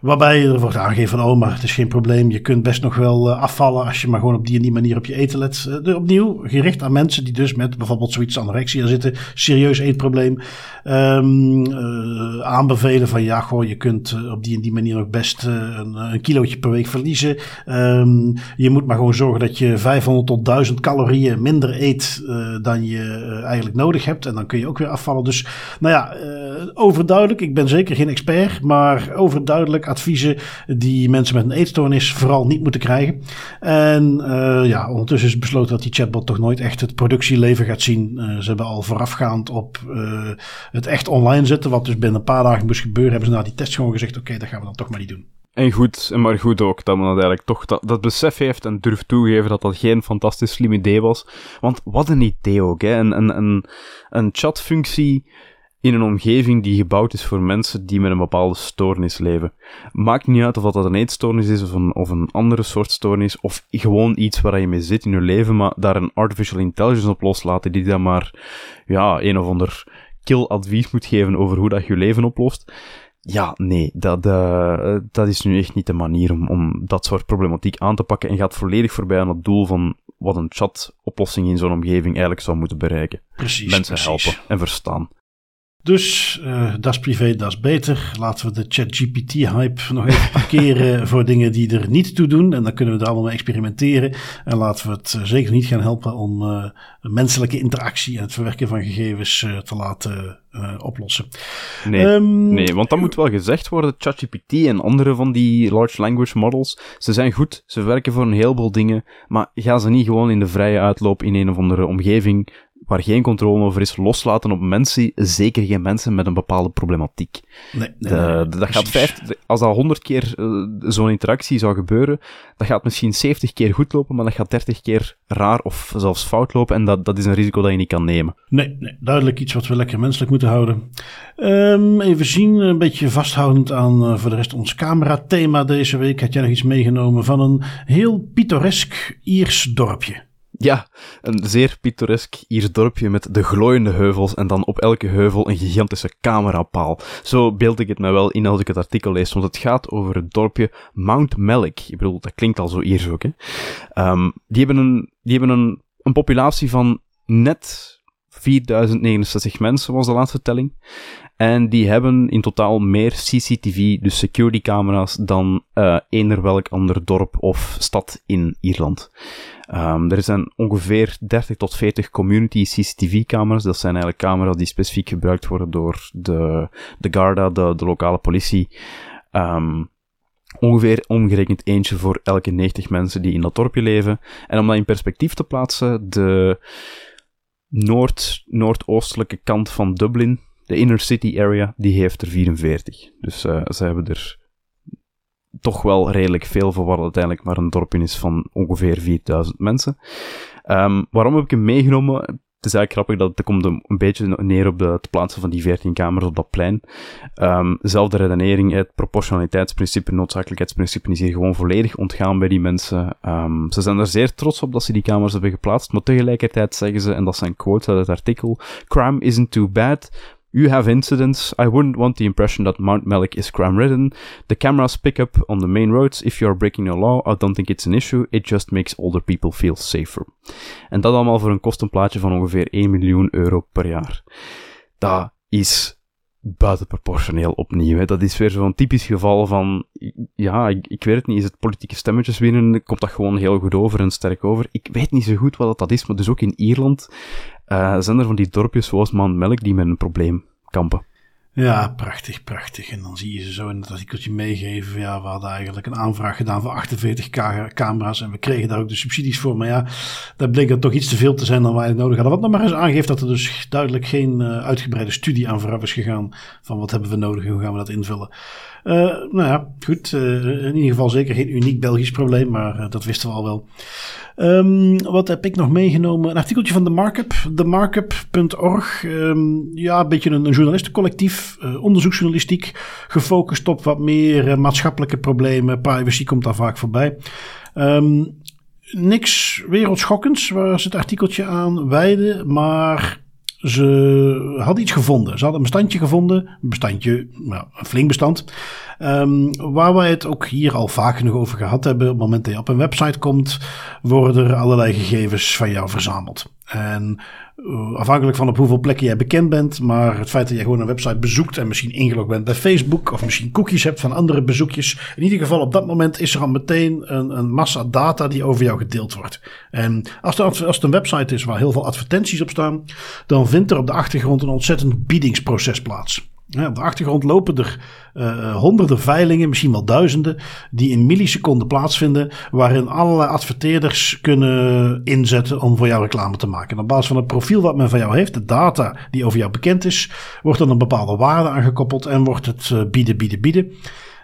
waarbij er wordt aangegeven van, oh, maar het is geen probleem. Je kunt best nog wel afvallen als je maar gewoon op die en die manier op je eten let. opnieuw gericht aan mensen die dus met bijvoorbeeld zoiets anorexia zitten. Serieus eetprobleem. Um, aanbevelen van ja, goh, je kunt eh, op die en die manier nog best uh, een, een kilootje per week verliezen. Um, je moet maar gewoon zorgen dat je 500 tot 1000 calorieën minder eet dan je eigenlijk nodig hebt. En dan kun je ook weer afvallen. Dus nou ja, overduidelijk. Ik ben zeker geen expert, maar overduidelijk adviezen die mensen met een eetstoornis vooral niet moeten krijgen. En ja, ondertussen is besloten dat die chatbot toch nooit echt het productieleven gaat zien. ze hebben al voorafgaand op het echt online zetten, wat dus binnen een paar moest gebeuren, hebben ze na die test gewoon gezegd: oké, dat gaan we dan toch maar niet doen. En goed, maar goed ook dat men dat eigenlijk toch dat, besef heeft en durft toegeven dat dat geen fantastisch slim idee was. Want wat een idee ook, hè. Een, een, een, een chatfunctie in een omgeving die gebouwd is voor mensen die met een bepaalde stoornis leven. Maakt niet uit of dat een eetstoornis is of een, of een andere soort stoornis, of gewoon iets waar je mee zit in je leven, maar daar een artificial intelligence op loslaten die dan maar, ja, een of ander kill advies moet geven over hoe dat je leven oplost. Ja, nee, dat, uh, dat is nu echt niet de manier om, om dat soort problematiek aan te pakken en gaat volledig voorbij aan het doel van wat een chat-oplossing in zo'n omgeving eigenlijk zou moeten bereiken. Precies. Mensen precies. helpen en verstaan. Dus uh, dat is privé, dat is beter. Laten we de ChatGPT-hype nog even parkeren voor dingen die er niet toe doen. En dan kunnen we er allemaal mee experimenteren. En laten we het uh, zeker niet gaan helpen om uh, menselijke interactie en het verwerken van gegevens te laten oplossen. Nee, um, nee, want dat moet wel gezegd worden. ChatGPT en andere van die large language models, ze zijn goed. Ze werken voor een heleboel dingen. Maar gaan ze niet gewoon in de vrije uitloop in een of andere omgeving waar geen controle over is, loslaten op mensen, zeker geen mensen met een bepaalde problematiek. Nee, nee, nee dat gaat vijf, als dat honderd keer uh, zo'n interactie zou gebeuren, dat gaat misschien 70 keer goed lopen, maar dat gaat 30 keer raar of zelfs fout lopen en dat, dat is een risico dat je niet kan nemen. Nee, nee duidelijk iets wat we lekker menselijk moeten houden. Um, even zien, een beetje vasthoudend aan uh, voor de rest ons camera-thema deze week. Had jij nog iets meegenomen van een heel pittoresk Iers dorpje? Ja, een zeer pittoresk Iers dorpje met de glooiende heuvels en dan op elke heuvel een gigantische camerapaal. Zo beeld ik het mij wel in als ik het artikel lees, want het gaat over het dorpje Mount Mellick. Ik bedoel, dat klinkt al zo Iers ook, hè. Um, die hebben, een, die hebben een, een populatie van net 4069 mensen was de laatste telling. En die hebben in totaal meer CCTV, dus security camera's, dan uh, eender welk ander dorp of stad in Ierland. Um, er zijn ongeveer 30 tot 40 community CCTV-camera's. Dat zijn eigenlijk camera's die specifiek gebruikt worden door de, de Garda, de, de lokale politie. Um, ongeveer omgerekend eentje voor elke 90 mensen die in dat dorpje leven. En om dat in perspectief te plaatsen, de noord, noordoostelijke kant van Dublin, de inner city area, die heeft er 44. Dus uh, ze hebben er toch wel redelijk veel voor wat uiteindelijk maar een dorpje is van ongeveer 4000 mensen. Um, waarom heb ik hem meegenomen? Het is eigenlijk grappig dat het komt een beetje neer op de, het plaatsen van die 14 kamers op dat plein. Um, zelfde redenering, het proportionaliteitsprincipe, noodzakelijkheidsprincipe is hier gewoon volledig ontgaan bij die mensen. Um, ze zijn er zeer trots op dat ze die kamers hebben geplaatst, maar tegelijkertijd zeggen ze, en dat zijn quotes uit het artikel, crime isn't too bad, You have incidents. I wouldn't want the impression that Mount Mellick is crime ridden. The cameras pick up on the main roads. If you're breaking the law, I don't think it's an issue. It just makes older people feel safer. En dat allemaal voor een kostenplaatje van ongeveer 1 miljoen euro per jaar. dat is buitenproportioneel opnieuw. Dat is weer zo'n typisch geval van, ja, ik, ik, weet het niet, is het politieke stemmetjes winnen, komt dat gewoon heel goed over en sterk over. Ik weet niet zo goed wat dat is, maar dus ook in Ierland uh, zijn er van die dorpjes zoals Melk die met een probleem kampen. Ja, prachtig, prachtig. En dan zie je ze zo in het artikeltje meegeven. Ja, we hadden eigenlijk een aanvraag gedaan voor 48 camera's en we kregen daar ook de subsidies voor. Maar ja, dat bleek dan toch iets te veel te zijn dan wij nodig hadden. Wat nog maar eens aangeeft dat er dus duidelijk geen uh, uitgebreide studie aan vooraf is gegaan van wat hebben we nodig en hoe gaan we dat invullen. Uh, nou ja, goed. Uh, in ieder geval zeker geen uniek Belgisch probleem, maar dat wisten we al wel. Um, wat heb ik nog meegenomen? Een artikeltje van The Markup. TheMarkup.org. Um, ja, een beetje een, een journalistencollectief. Onderzoeksjournalistiek. Gefocust op wat meer maatschappelijke problemen. Privacy komt daar vaak voorbij. Um, niks wereldschokkends waar ze het artikeltje aan wijden. Maar ze hadden iets gevonden. Ze hadden een bestandje gevonden. Een bestandje, nou, een flink bestand. Um, waar wij het ook hier al vaak genoeg over gehad hebben. Op het moment dat je op een website komt, worden er allerlei gegevens van jou verzameld. En uh, afhankelijk van op hoeveel plekken jij bekend bent, maar het feit dat je gewoon een website bezoekt en misschien ingelogd bent bij Facebook of misschien cookies hebt van andere bezoekjes. In ieder geval op dat moment is er al meteen een, een massa data die over jou gedeeld wordt. En als, er, als het een website is waar heel veel advertenties op staan, dan vindt er op de achtergrond een ontzettend biedingsproces plaats. Op de achtergrond lopen er uh, honderden veilingen, misschien wel duizenden, die in milliseconden plaatsvinden, waarin allerlei adverteerders kunnen inzetten om voor jou reclame te maken. En op basis van het profiel wat men van jou heeft, de data die over jou bekend is, wordt dan een bepaalde waarde aangekoppeld en wordt het uh, bieden, bieden, bieden.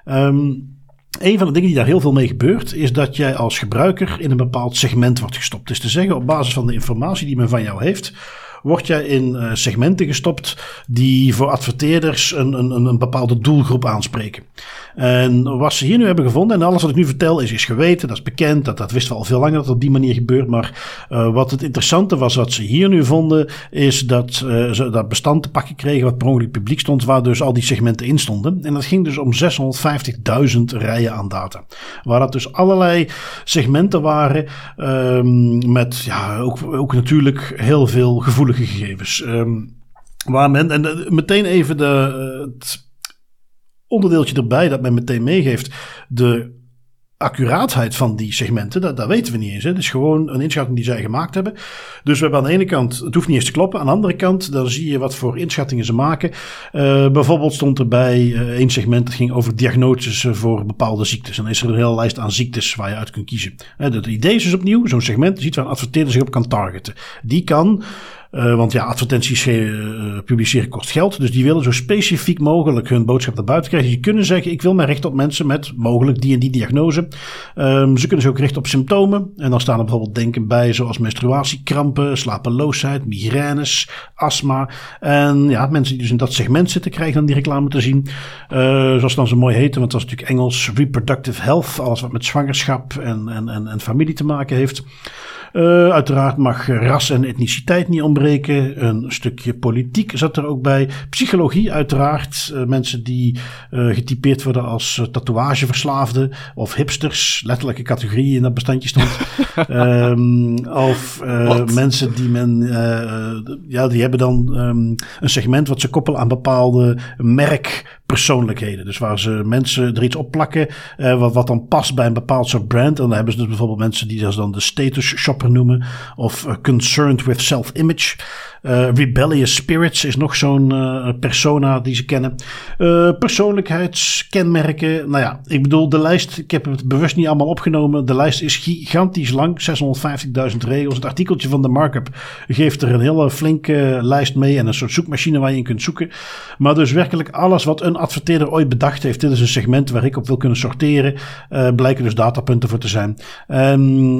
Um, een van de dingen die daar heel veel mee gebeurt, is dat jij als gebruiker in een bepaald segment wordt gestopt. Dus te zeggen, op basis van de informatie die men van jou heeft, word jij in uh, segmenten gestopt die voor adverteerders een, een, een bepaalde doelgroep aanspreken. En wat ze hier nu hebben gevonden, en alles wat ik nu vertel is, is geweten, dat is bekend, dat, dat wisten we al veel langer dat het op die manier gebeurt. Maar uh, wat het interessante was, wat ze hier nu vonden, is dat uh, ze dat bestand te pakken kregen wat per ongeluk publiek stond, waar dus al die segmenten in stonden. En dat ging dus om 650.000 rijen aan data. Waar dat dus allerlei segmenten waren, um, met ja, ook, ook natuurlijk heel veel gegevens. Um, waar men, en meteen even de, het onderdeeltje erbij dat men meteen meegeeft. De accuraatheid van die segmenten, dat, dat weten we niet eens. Hè. Het is gewoon een inschatting die zij gemaakt hebben. Dus we hebben aan de ene kant, het hoeft niet eens te kloppen. Aan de andere kant, dan zie je wat voor inschattingen ze maken. Uh, bijvoorbeeld stond er bij uh, één segment, dat ging over diagnoses voor bepaalde ziektes. En dan is er een hele lijst aan ziektes waar je uit kunt kiezen. Het idee is dus opnieuw, zo'n segment ziet waar een adverteerder zich op kan targeten. Die kan uh, want ja, advertenties uh, publiceren kost geld. Dus die willen zo specifiek mogelijk hun boodschap naar buiten krijgen. Je kunnen zeggen, ik wil mij richten op mensen met mogelijk die en die diagnose. Um, ze kunnen zich ook richten op symptomen. En dan staan er bijvoorbeeld denken bij zoals menstruatiekrampen, slapeloosheid, migraines, astma. En ja, mensen die dus in dat segment zitten krijgen dan die reclame te zien. Zoals dan zo mooi heten, want dat is natuurlijk Engels, reproductive health. Alles wat met zwangerschap en, en, en, en familie te maken heeft. Uh, uiteraard mag ras en etniciteit niet ontbreken. Een stukje politiek zat er ook bij. Psychologie, uiteraard. Uh, mensen die uh, getypeerd worden als tatoeageverslaafden of hipsters. Letterlijke categorieën in dat bestandje stond. um, of mensen die men, ja, die hebben dan um, een segment wat ze koppelen aan bepaalde merkpersoonlijkheden. Dus waar ze mensen er iets op plakken wat, wat dan past bij een bepaald soort brand. En dan hebben ze dus bijvoorbeeld mensen die dat dan de status shop noemen. Of uh, Concerned with Self-Image. Uh, Rebellious Spirits is nog zo'n uh, persona die ze kennen. Uh, persoonlijkheidskenmerken. Nou ja, ik bedoel, de lijst, ik heb het bewust niet allemaal opgenomen. De lijst is gigantisch lang, 650.000 regels. Het artikeltje van de markup geeft er een hele flinke lijst mee en een soort zoekmachine waar je in kunt zoeken. Maar dus werkelijk alles wat een adverteerder ooit bedacht heeft. Dit is een segment waar ik op wil kunnen sorteren. blijken dus datapunten voor te zijn. En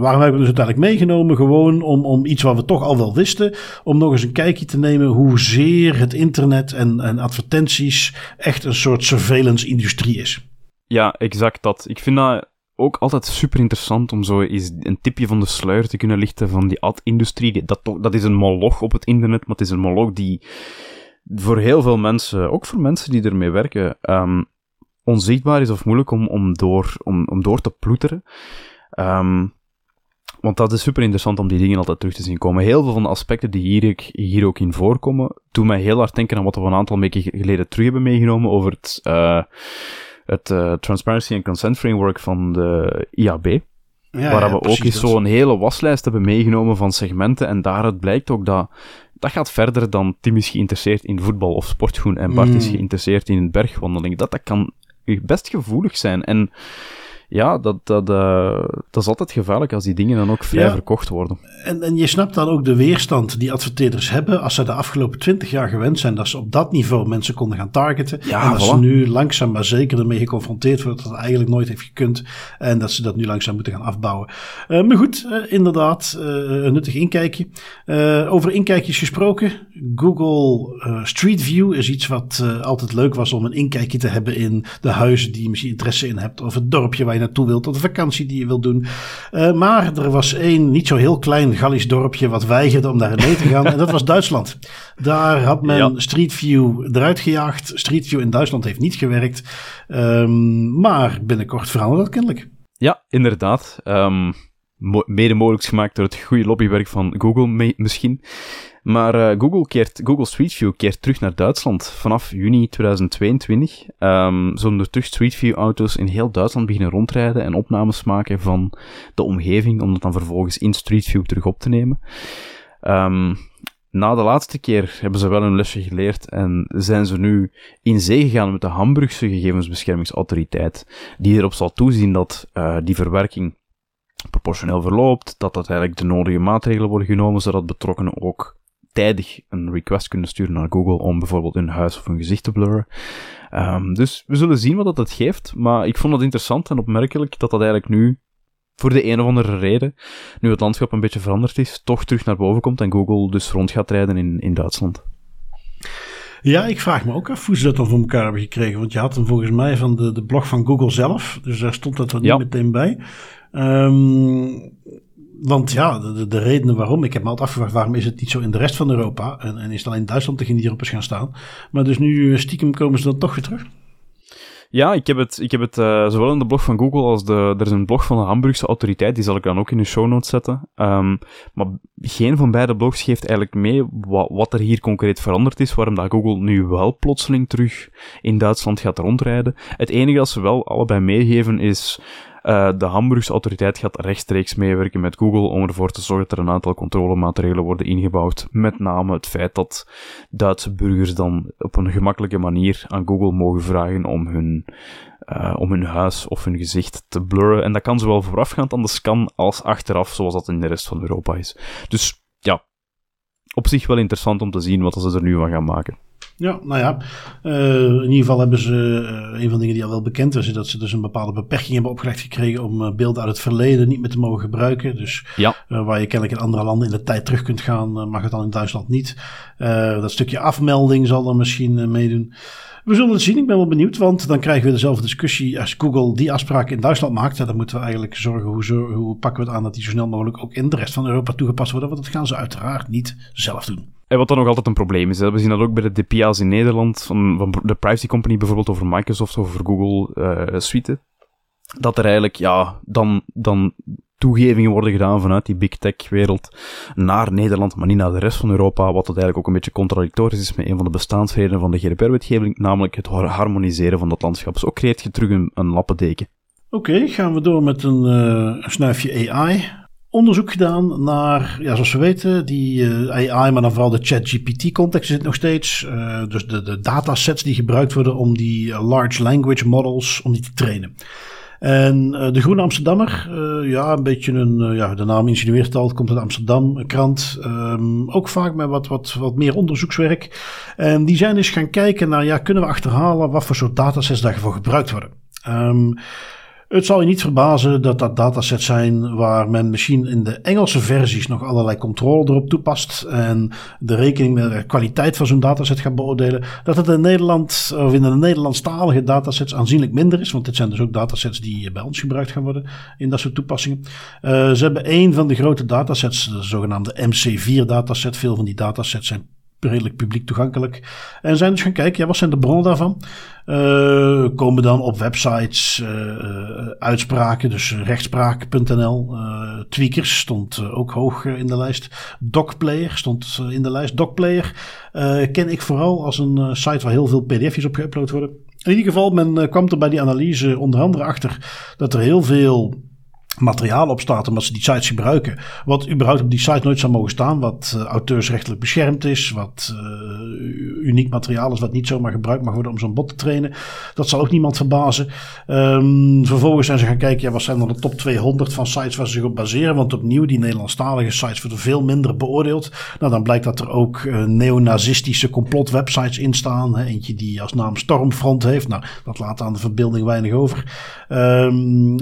waarom hebben we dus uiteindelijk meegenomen? Gewoon om, om iets wat we toch al wel wisten om nog eens een kijkje te nemen hoezeer het internet en, en advertenties echt een soort surveillance-industrie is. Ja, exact dat. Ik vind dat ook altijd super interessant om zo eens een tipje van de sluier te kunnen lichten van die ad-industrie. Dat, dat is een moloch op het internet, maar het is een moloch die voor heel veel mensen, ook voor mensen die ermee werken, um, onzichtbaar is of moeilijk om, om, door, om, om door te ploeteren. Um, want dat is super interessant om die dingen altijd terug te zien komen. Heel veel van de aspecten die hier, hier ook in voorkomen, doen mij heel hard denken aan wat we een aantal weken geleden terug hebben meegenomen over het, uh, het uh, Transparency and Consent Framework van de IAB. Ja, waar we ook eens zo'n hele waslijst hebben meegenomen van segmenten. En daaruit blijkt ook dat dat gaat verder dan Tim is geïnteresseerd in voetbal of sportgroen en Bart is mm. geïnteresseerd in bergwandeling. Dat, dat kan best gevoelig zijn. En ja, dat, dat, uh, dat is altijd gevaarlijk als die dingen dan ook vrij verkocht worden. En, en je snapt dan ook de weerstand die adverteerders hebben als ze de afgelopen twintig jaar gewend zijn dat ze op dat niveau mensen konden gaan targeten. Ja, en als ze nu langzaam maar zeker ermee geconfronteerd worden dat het eigenlijk nooit heeft gekund en dat ze dat nu langzaam moeten gaan afbouwen. Uh, maar goed, uh, inderdaad, een nuttig inkijkje. over inkijkjes gesproken, Google Street View is iets wat altijd leuk was om een inkijkje te hebben in de huizen die je misschien interesse in hebt of het dorpje waar je naartoe wilt, of de vakantie die je wilt doen. Uh, maar er was één niet zo heel klein Gallisch dorpje wat weigerde om daar mee te gaan. en dat was Duitsland. Daar had men Street View eruit gejaagd. Street View in Duitsland heeft niet gewerkt. Um, maar binnenkort verandert dat kennelijk. Ja, inderdaad. Um, mede mogelijk gemaakt door het goede lobbywerk van Google misschien. Maar uh, Google, keert, Google Street View keert terug naar Duitsland vanaf juni 2022. Um, ehm, zullen er terug Street View auto's in heel Duitsland beginnen rondrijden en opnames maken van de omgeving, om dat dan vervolgens in Street View terug op te nemen. Um, na de laatste keer hebben ze wel een lesje geleerd en zijn ze nu in zee gegaan met de Hamburgse gegevensbeschermingsautoriteit, die erop zal toezien dat uh, die verwerking proportioneel verloopt, dat dat eigenlijk de nodige maatregelen worden genomen, zodat betrokkenen ook tijdig een request kunnen sturen naar Google om bijvoorbeeld hun huis of hun gezicht te blurren. Um, dus we zullen zien wat dat het geeft, maar ik vond het interessant en opmerkelijk dat dat eigenlijk nu voor de een of andere reden, nu het landschap een beetje veranderd is, toch terug naar boven komt en Google dus rond gaat rijden in, in Duitsland. Ja, ik vraag me ook af hoe ze dat dan voor elkaar hebben gekregen. Want je had hem volgens mij van de, de blog van Google zelf. Dus daar stond dat er niet meteen bij. Um, want ja, de, de, redenen waarom. Ik heb me altijd afgevraagd waarom is het niet zo in de rest van Europa. En, en is het alleen Duitsland degene die erop is gaan staan. Maar dus nu eh, stiekem komen ze dan toch weer terug. Ja, ik heb het, ik heb het uh, zowel in de blog van Google als de, er is een blog van de Hamburgse autoriteit, die zal ik dan ook in de show notes zetten. Um, maar geen van beide blogs geeft eigenlijk mee wat, wat er hier concreet veranderd is, waarom dat Google nu wel plotseling terug in Duitsland gaat rondrijden. Het enige dat ze wel allebei meegeven is uh, de Hamburgse autoriteit gaat rechtstreeks meewerken met Google om ervoor te zorgen dat er een aantal controlemaatregelen worden ingebouwd. Met name het feit dat Duitse burgers dan op een gemakkelijke manier aan Google mogen vragen om hun, uh, om hun huis of hun gezicht te blurren. En dat kan zowel voorafgaand aan de scan als achteraf, zoals dat in de rest van Europa is. Dus ja, op zich wel interessant om te zien wat ze er nu van gaan maken. Ja, nou ja, uh, in ieder geval hebben ze, uh, een van de dingen die al wel bekend is, is dat ze dus een bepaalde beperking hebben opgelegd gekregen om uh, beelden uit het verleden niet meer te mogen gebruiken. Dus ja. waar je kennelijk in andere landen in de tijd terug kunt gaan, mag het dan in Duitsland niet. dat stukje afmelding zal dan misschien meedoen. We zullen het zien. Ik ben wel benieuwd, want dan krijgen we dezelfde discussie als Google die afspraken in Duitsland maakt. dan moeten we eigenlijk zorgen hoe, zo, hoe pakken we het aan dat die zo snel mogelijk ook in de rest van Europa toegepast worden. Want dat gaan ze uiteraard niet zelf doen. En wat dan nog altijd een probleem is. Hè. We zien dat ook bij de DPA's in Nederland, van, van de privacy company bijvoorbeeld over Microsoft of over Google uh, Suite. Dat er eigenlijk, ja, dan, dan toegevingen worden gedaan vanuit die big tech wereld naar Nederland, maar niet naar de rest van Europa, wat dat eigenlijk ook een beetje contradictorisch is met een van de bestaansredenen van de GDPR-wetgeving, namelijk het harmoniseren van dat landschap. Dus ook creëert je terug een, lappendeken. Oké, gaan we door met een, uh, een snuifje AI onderzoek gedaan naar, ja, zoals we weten, die uh, AI, maar dan vooral de ChatGPT-context zit nog steeds. Uh, dus de, de datasets die gebruikt worden om die large language models, om die te trainen. En de Groene Amsterdammer, ja, een beetje een, ja, de naam insinueert al, komt uit Amsterdam, een krant. Um, ook vaak met wat, wat, wat meer onderzoekswerk. En die zijn eens gaan kijken naar, ja, kunnen we achterhalen wat voor soort datasets daarvoor gebruikt worden. Um, het zal je niet verbazen dat dat datasets zijn waar men misschien in de Engelse versies nog allerlei controle erop toepast en de rekening met de kwaliteit van zo'n dataset gaat beoordelen. Dat het in Nederland of in de Nederlandstalige datasets aanzienlijk minder is, want dit zijn dus ook datasets die bij ons gebruikt gaan worden in dat soort toepassingen. Uh, ze hebben een van de grote datasets, de zogenaamde MC4 dataset. Veel van die datasets zijn redelijk publiek toegankelijk. En zijn dus gaan kijken, ja, wat zijn de bronnen daarvan? Uh, komen dan op websites uh, uitspraken, dus rechtspraak.nl. Tweakers stond ook hoog in de lijst. Docplayer stond in de lijst. Docplayer ken ik vooral als een site waar heel veel pdf'jes op geüpload worden. In ieder geval, men kwam er bij die analyse onder andere achter dat er heel veel materiaal op staat omdat ze die sites gebruiken. Wat überhaupt op die site nooit zou mogen staan. Wat uh, auteursrechtelijk beschermd is. Wat uh, uniek materiaal is. Wat niet zomaar gebruikt mag worden om zo'n bot te trainen. Dat zal ook niemand verbazen. Um, vervolgens zijn ze gaan kijken. Ja, wat zijn dan de top 200 van sites waar ze zich op baseren. Want opnieuw die Nederlandstalige sites worden veel minder beoordeeld. Nou dan blijkt dat er ook uh, neonazistische complotwebsites in staan. Hè. Eentje die als naam Stormfront heeft. Nou dat laat aan de verbeelding weinig over. Um,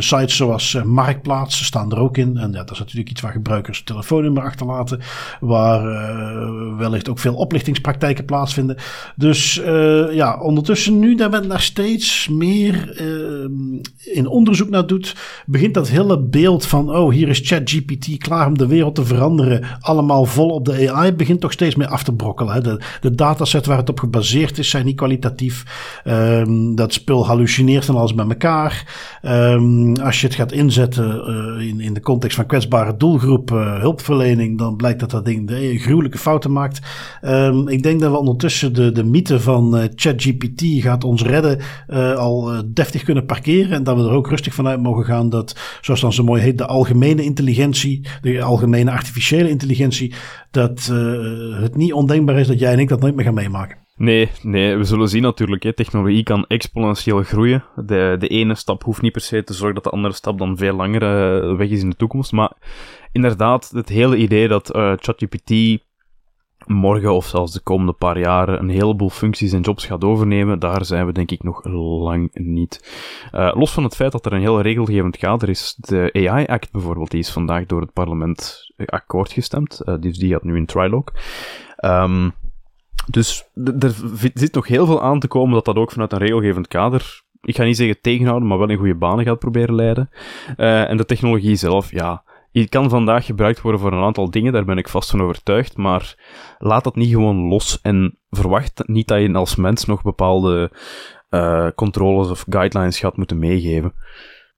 sites zoals als uh, Marktplaats staan er ook in. En dat is natuurlijk iets waar gebruikers telefoonnummer achterlaten. Waar uh, wellicht ook veel oplichtingspraktijken plaatsvinden. Dus uh, ja, ondertussen nu dat men daar steeds meer in onderzoek naar doet, begint dat hele beeld van oh, hier is ChatGPT klaar om de wereld te veranderen. Allemaal vol op de AI, begint toch steeds meer af te brokkelen. Hè. De, de dataset waar het op gebaseerd is, zijn niet kwalitatief. Um, dat spul hallucineert van alles bij elkaar. Um, als je het gaat inzetten uh, in, in de context van kwetsbare doelgroep, uh, hulpverlening, dan blijkt dat dat ding de gruwelijke fouten maakt. Um, ik denk dat we ondertussen de, de mythe van ChatGPT gaat ons redden al deftig kunnen parkeren. En dat we er ook rustig vanuit mogen gaan dat, zoals dan zo mooi heet, de algemene intelligentie, de algemene artificiële intelligentie, dat het niet ondenkbaar is dat jij en ik dat nooit meer gaan meemaken. Nee, nee, we zullen zien natuurlijk. Hè. Technologie kan exponentieel groeien. De, de ene stap hoeft niet per se te zorgen dat de andere stap dan veel langer uh, weg is in de toekomst. Maar inderdaad, het hele idee dat uh, ChatGPT morgen of zelfs de komende paar jaren een heleboel functies en jobs gaat overnemen, daar zijn we denk ik nog lang niet. Uh, los van het feit dat er een heel regelgevend kader is, de AI-act bijvoorbeeld, die is vandaag door het parlement akkoord gestemd, uh, dus die gaat nu in trilogue. Um, dus er zit nog heel veel aan te komen dat dat ook vanuit een regelgevend kader, ik ga niet zeggen tegenhouden, maar wel in goede banen gaat proberen leiden. Uh, en de technologie zelf, ja, die kan vandaag gebruikt worden voor een aantal dingen, daar ben ik vast van overtuigd, maar laat dat niet gewoon los en verwacht niet dat je als mens nog bepaalde uh, controles of guidelines gaat moeten meegeven.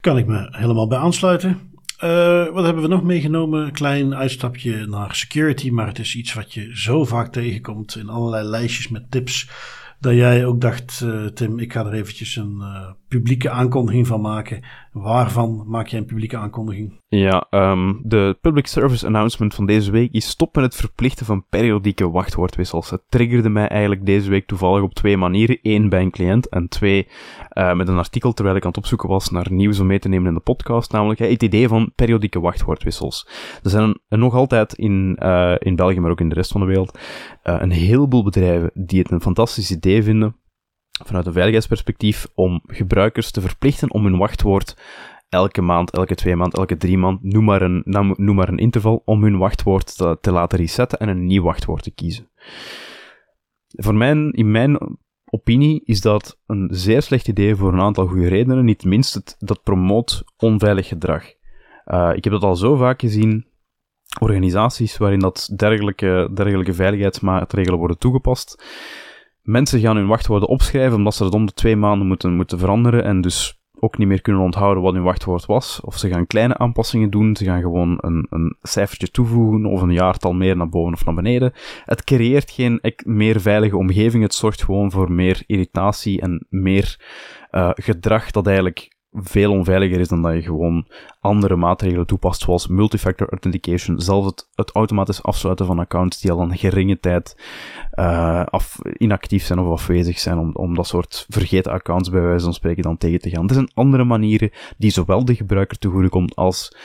Kan ik me helemaal bij aansluiten. Uh, wat hebben we nog meegenomen? Klein uitstapje naar security, maar het is iets wat je zo vaak tegenkomt in allerlei lijstjes met tips. Dat jij ook dacht, uh, Tim, ik ga er eventjes een uh, publieke aankondiging van maken. Waarvan maak jij een publieke aankondiging? Ja, um, de public service announcement van deze week is stop met het verplichten van periodieke wachtwoordwissels. Het triggerde mij eigenlijk deze week toevallig op twee manieren. Eén bij een cliënt en twee uh, met een artikel terwijl ik aan het opzoeken was naar nieuws om mee te nemen in de podcast. Namelijk het idee van periodieke wachtwoordwissels. Er zijn nog altijd in, uh, in België, maar ook in de rest van de wereld, uh, een heleboel bedrijven die het een fantastisch idee vinden vanuit een veiligheidsperspectief om gebruikers te verplichten om hun wachtwoord elke maand, elke twee maand, elke drie maand, noem maar een, noem maar een interval, om hun wachtwoord te, te laten resetten en een nieuw wachtwoord te kiezen. Voor mijn, in mijn opinie is dat een zeer slecht idee voor een aantal goede redenen. Niet minst, het, dat promoot onveilig gedrag. Uh, ik heb dat al zo vaak gezien, organisaties waarin dat dergelijke, dergelijke veiligheidsmaatregelen worden toegepast mensen gaan hun wachtwoorden opschrijven omdat ze dat om de twee maanden moeten, moeten veranderen en dus ook niet meer kunnen onthouden wat hun wachtwoord was. Of ze gaan kleine aanpassingen doen, ze gaan gewoon een, een cijfertje toevoegen of een jaartal meer naar boven of naar beneden. Het creëert geen meer veilige omgeving, het zorgt gewoon voor meer irritatie en meer uh, gedrag dat eigenlijk veel onveiliger is dan dat je gewoon andere maatregelen toepast, zoals multifactor authentication, zelfs het, het automatisch afsluiten van accounts die al een geringe tijd uh, af, inactief zijn of afwezig zijn, om, om dat soort vergeten accounts bij wijze van spreken dan tegen te gaan. Er zijn andere manieren die zowel de gebruiker te goede komt als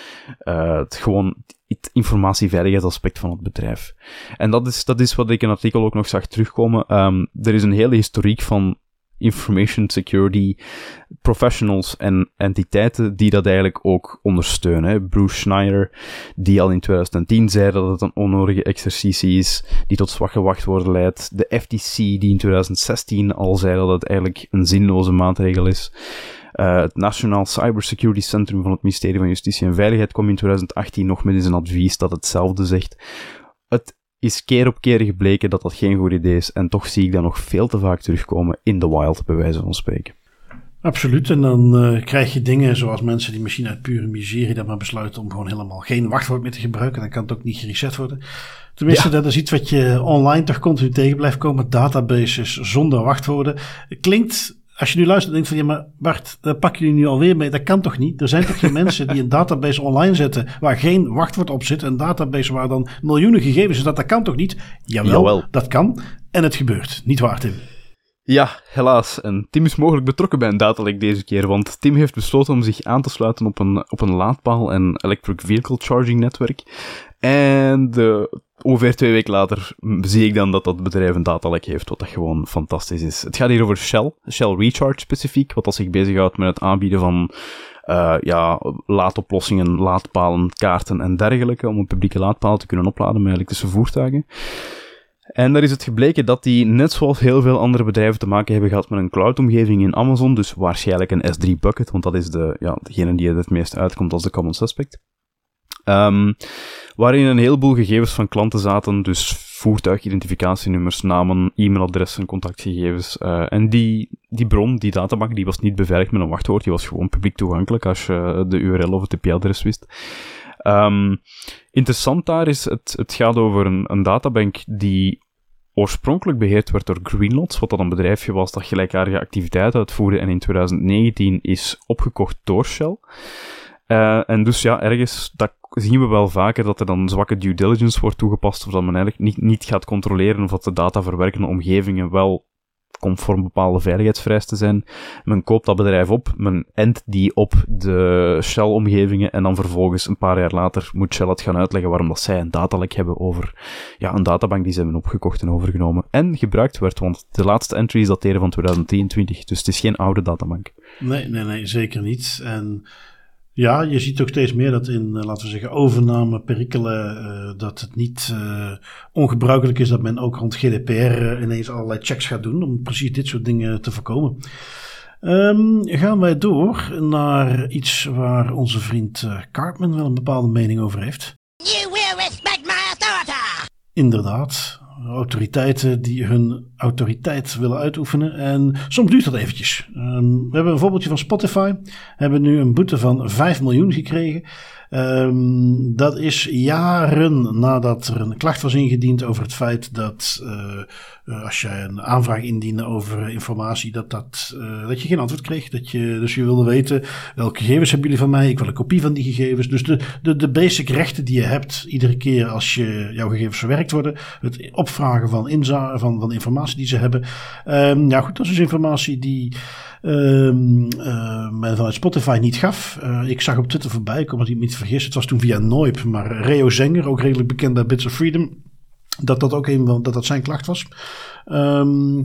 uh, het gewoon het informatieveiligheidsaspect van het bedrijf. En dat is, dat is wat ik in het artikel ook nog zag terugkomen. Um, er is een hele historiek van information security professionals en entiteiten die dat eigenlijk ook ondersteunen. Bruce Schneider, die al in 2010 zei dat het een onnodige exercitie is, die tot zwakke wachtwoorden leidt. De FTC, die in 2016 al zei dat het eigenlijk een zinloze maatregel is. Uh, het Nationaal Cybersecurity Centrum van het ministerie van Justitie en Veiligheid kwam in 2018 nog met eens een advies dat hetzelfde zegt. Is keer op keer gebleken dat dat geen goed idee is. En toch zie ik dat nog veel te vaak terugkomen in de wild, bij wijze van spreken. Absoluut. En dan uh, krijg je dingen zoals mensen die misschien uit pure miserie dan maar besluiten om gewoon helemaal geen wachtwoord meer te gebruiken. Dan kan het ook niet gereset worden. Tenminste, dat is iets wat je online toch continu tegen blijft komen. Databases zonder wachtwoorden. Klinkt als je nu luistert en denkt van ja, maar Bart, daar pak je nu alweer mee. Dat kan toch niet? Er zijn toch geen mensen die een database online zetten waar geen wachtwoord op zit. Een database waar dan miljoenen gegevens zitten. Dat, dat kan toch niet? Jawel, Jawel, dat kan. En het gebeurt. Niet waar, Tim? Ja, helaas. En Tim is mogelijk betrokken bij een datalek deze keer, want Tim heeft besloten om zich aan te sluiten op een, op een laadpaal en electric vehicle charging netwerk. En de, ongeveer twee weken later zie ik dan dat dat bedrijf een datalek heeft, wat dat gewoon fantastisch is. Het gaat hier over Shell, Shell Recharge specifiek, wat als zich bezighoudt met het aanbieden van uh, ja, laadoplossingen, laadpalen, kaarten en dergelijke, om een publieke laadpaal te kunnen opladen met elektrische voertuigen. En daar is het gebleken dat die, net zoals heel veel andere bedrijven, te maken hebben gehad met een cloudomgeving in Amazon. Dus waarschijnlijk een S3 bucket, want dat is de, ja, degene die het meest uitkomt als de common suspect. Um, waarin een heleboel gegevens van klanten zaten, dus voertuigidentificatienummers, namen, e-mailadressen, contactgegevens. Uh, en die, die bron, die databank, die was niet beveiligd met een wachtwoord, die was gewoon publiek toegankelijk als je de URL of het IP-adres wist. Um, interessant daar is, het, het gaat over een, een databank die oorspronkelijk beheerd werd door Greenlots, wat dat een bedrijfje was dat gelijkaardige activiteiten uitvoerde en in 2019 is opgekocht door Shell. Uh, en dus ja, ergens, dat zien we wel vaker, dat er dan zwakke due diligence wordt toegepast, of dat men eigenlijk niet, niet gaat controleren of dat de data verwerkende omgevingen wel conform bepaalde veiligheidsvereisten zijn. Men koopt dat bedrijf op, men endt die op de Shell-omgevingen en dan vervolgens een paar jaar later moet Shell het gaan uitleggen waarom dat zij een datalek hebben over ja, een databank die ze hebben opgekocht en overgenomen en gebruikt werd, want de laatste entries dateren van 2023, dus het is geen oude databank. Nee, nee, nee, zeker niet. En ja, je ziet ook steeds meer dat in, eh, laten we zeggen, overname, perikelen, uh, dat het niet uh, ongebruikelijk is dat men ook rond GDPR ineens allerlei checks gaat doen om precies dit soort dingen te voorkomen. Um, gaan wij door naar iets waar onze vriend Cartman wel een bepaalde mening over heeft. You will respect my authority. Inderdaad, autoriteiten die hun autoriteit willen uitoefenen. En soms duurt dat eventjes. Um, we hebben een voorbeeldje van Spotify. Hebben nu een boete van 5 miljoen gekregen. Um, dat is jaren nadat er een klacht was ingediend over het feit dat uh, als je een aanvraag indiende over informatie, dat, dat, uh, dat je geen antwoord kreeg. Dat je, dus je wilde weten welke gegevens hebben jullie van mij? Ik wil een kopie van die gegevens. Dus de, de, de basic rechten die je hebt iedere keer als je, jouw gegevens verwerkt worden. Het opvragen van, inza van, van informatie die ze hebben. Um, ja goed, dat is dus informatie die um, uh, vanuit Spotify niet gaf. Uh, ik zag op Twitter voorbij komen, dat ik niet vergis. Het was toen via Noip, maar Reo Zenger, ook redelijk bekend bij Bits of Freedom, dat dat ook een dat dat zijn klacht was. Um,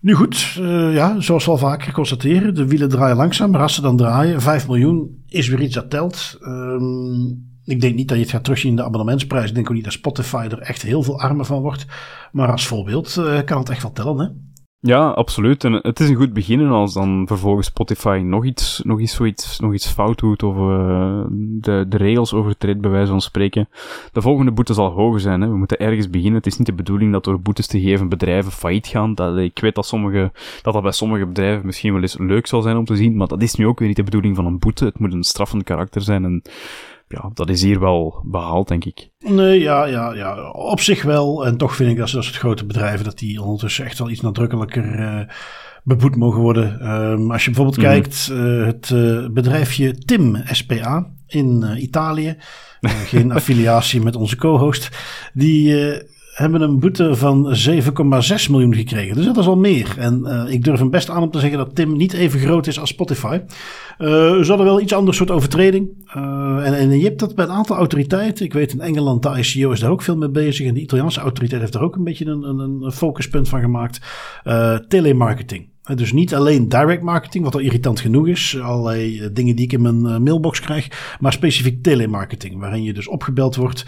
nu goed, uh, ja, zoals we al vaker constateren, de wielen draaien langzaam, maar als ze dan draaien, 5 miljoen is weer iets dat telt. Um, ik denk niet dat je het gaat terugzien in de abonnementsprijs. Ik denk ook niet dat Spotify er echt heel veel armer van wordt. Maar als voorbeeld kan het echt wel tellen, hè? Ja, absoluut. En het is een goed begin als dan vervolgens Spotify nog iets, nog iets, zoiets, nog iets fout doet of uh, de, de regels overtreedt, bij wijze van spreken. De volgende boete zal hoger zijn. Hè. We moeten ergens beginnen. Het is niet de bedoeling dat door boetes te geven bedrijven failliet gaan. Dat, ik weet dat, sommige, dat dat bij sommige bedrijven misschien wel eens leuk zal zijn om te zien, maar dat is nu ook weer niet de bedoeling van een boete. Het moet een straffend karakter zijn en ja, dat is hier wel behaald, denk ik. Nee, ja, ja, ja, op zich wel. En toch vind ik dat ze het grote bedrijven, dat die ondertussen echt wel iets nadrukkelijker uh, beboet mogen worden. Um, als je bijvoorbeeld mm. kijkt, uh, het uh, bedrijfje Tim SPA in Italië, geen affiliatie met onze co-host, die hebben een boete van 7,6 miljoen gekregen. Dus dat is al meer. En uh, ik durf hem best aan om te zeggen dat Tim niet even groot is als Spotify. Uh, ze hadden wel iets anders soort overtreding. Uh, en, en je hebt dat bij een aantal autoriteiten. Ik weet in Engeland, de ICO is daar ook veel mee bezig. En de Italiaanse autoriteit heeft daar ook een beetje een, een, een focuspunt van gemaakt. telemarketing. Dus niet alleen direct marketing, wat al irritant genoeg is. Allerlei dingen die ik in mijn mailbox krijg. Maar specifiek telemarketing, waarin je dus opgebeld wordt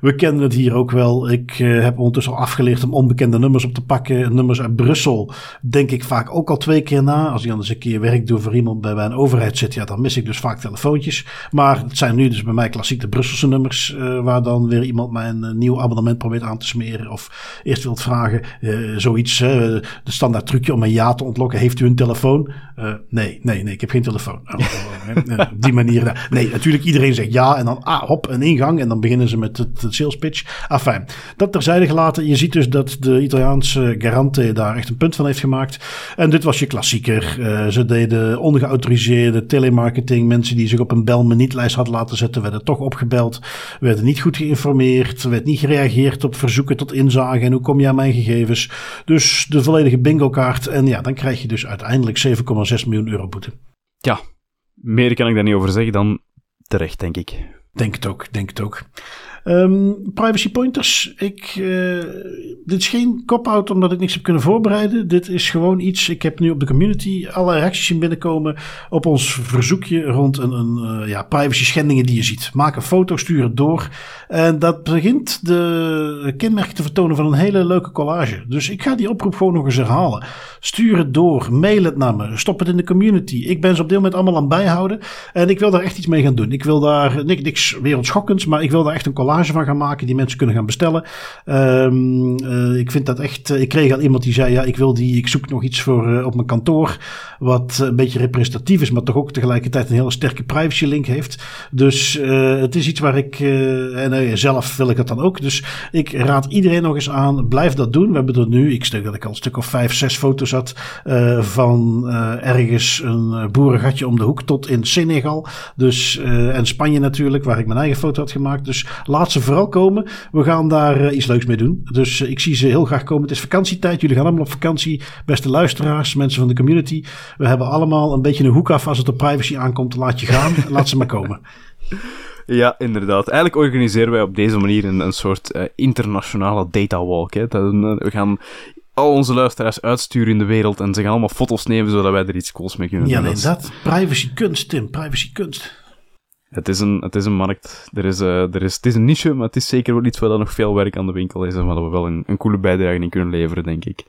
We kennen het hier ook wel. Ik uh, heb ondertussen al afgeleerd om onbekende nummers op te pakken. Nummers uit Brussel denk ik vaak ook al twee keer na. Als ik dan eens een keer werk doe voor iemand bij, een overheid zit, ja, dan mis ik dus vaak telefoontjes. Maar het zijn nu dus bij mij klassiek de Brusselse nummers, uh, waar dan weer iemand mij een nieuw abonnement probeert aan te smeren. Of eerst wilt vragen, zoiets, de standaard trucje om een ja te ontlokken. Heeft u een telefoon? nee, nee, nee, ik heb geen telefoon. Oh, oh, oh, die manier. Nee, natuurlijk iedereen zegt ja en dan ah, hop, een ingang en dan beginnen ze met het, het sales pitch. Enfin, dat terzijde gelaten. Je ziet dus dat de Italiaanse Garante daar echt een punt van heeft gemaakt. En dit was je klassieker. Uh, ze deden ongeautoriseerde telemarketing. Mensen die zich op een bel niet lijst hadden laten zetten, werden toch opgebeld. Werden niet goed geïnformeerd. werd niet gereageerd op verzoeken tot inzage. En hoe kom je aan mijn gegevens? Dus de volledige bingo kaart. En ja, dan krijg je dus uiteindelijk 7,6 miljoen euro boete. Ja, meer kan ik daar niet over zeggen dan terecht, denk ik. Denk het ook, denk het ook. Um, privacy pointers. Ik, uh, dit is geen cop-out omdat ik niks heb kunnen voorbereiden. Dit is gewoon iets. Ik heb nu op de community alle reacties zien binnenkomen op ons verzoekje rond een, een uh, ja, privacy schendingen die je ziet. Maak een foto, stuur het door. En dat begint de kenmerken te vertonen van een hele leuke collage. Dus ik ga die oproep gewoon nog eens herhalen. Stuur het door, mail het naar me, stop het in de community. Ik ben ze op dit moment allemaal aan bijhouden. En ik wil daar echt iets mee gaan doen. Ik wil daar niks, niks wereldschokkends, maar ik wil daar echt een collage van gaan maken die mensen kunnen gaan bestellen. Um, uh, ik vind dat echt. Uh, ik kreeg al iemand die zei: Ja, ik wil die. Ik zoek nog iets voor uh, op mijn kantoor. Wat een beetje representatief is, maar toch ook tegelijkertijd een hele sterke privacy link heeft. Dus het is iets waar ik. en zelf wil ik het dan ook. Dus ik raad iedereen nog eens aan. Blijf dat doen. We hebben er nu. Ik stuk dat ik al een stuk of vijf, zes foto's had. van ergens een boerengatje om de hoek tot in Senegal. Dus, en Spanje natuurlijk, waar ik mijn eigen foto had gemaakt. Dus laat ze vooral komen. We gaan daar uh, iets leuks mee doen. Dus uh, ik zie ze heel graag komen. Het is vakantietijd. Jullie gaan allemaal op vakantie. Beste luisteraars, mensen van de community. We hebben allemaal een beetje een hoek af als het op privacy aankomt. Laat je gaan. laat ze maar komen. Ja, inderdaad. Eigenlijk organiseren wij op deze manier een, een soort uh, internationale data walk. Hè. Dat, we gaan al onze luisteraars uitsturen in de wereld en ze gaan allemaal foto's nemen zodat wij er iets cools mee kunnen doen. Ja, nee, dat. Privacy kunst, Tim. Privacy kunst. Het is een, het is een markt. Er is, uh, er is, het is een niche, maar het is zeker wel iets waar dan nog veel werk aan de winkel is. En waar we wel een, een coole bijdrage in kunnen leveren, denk ik.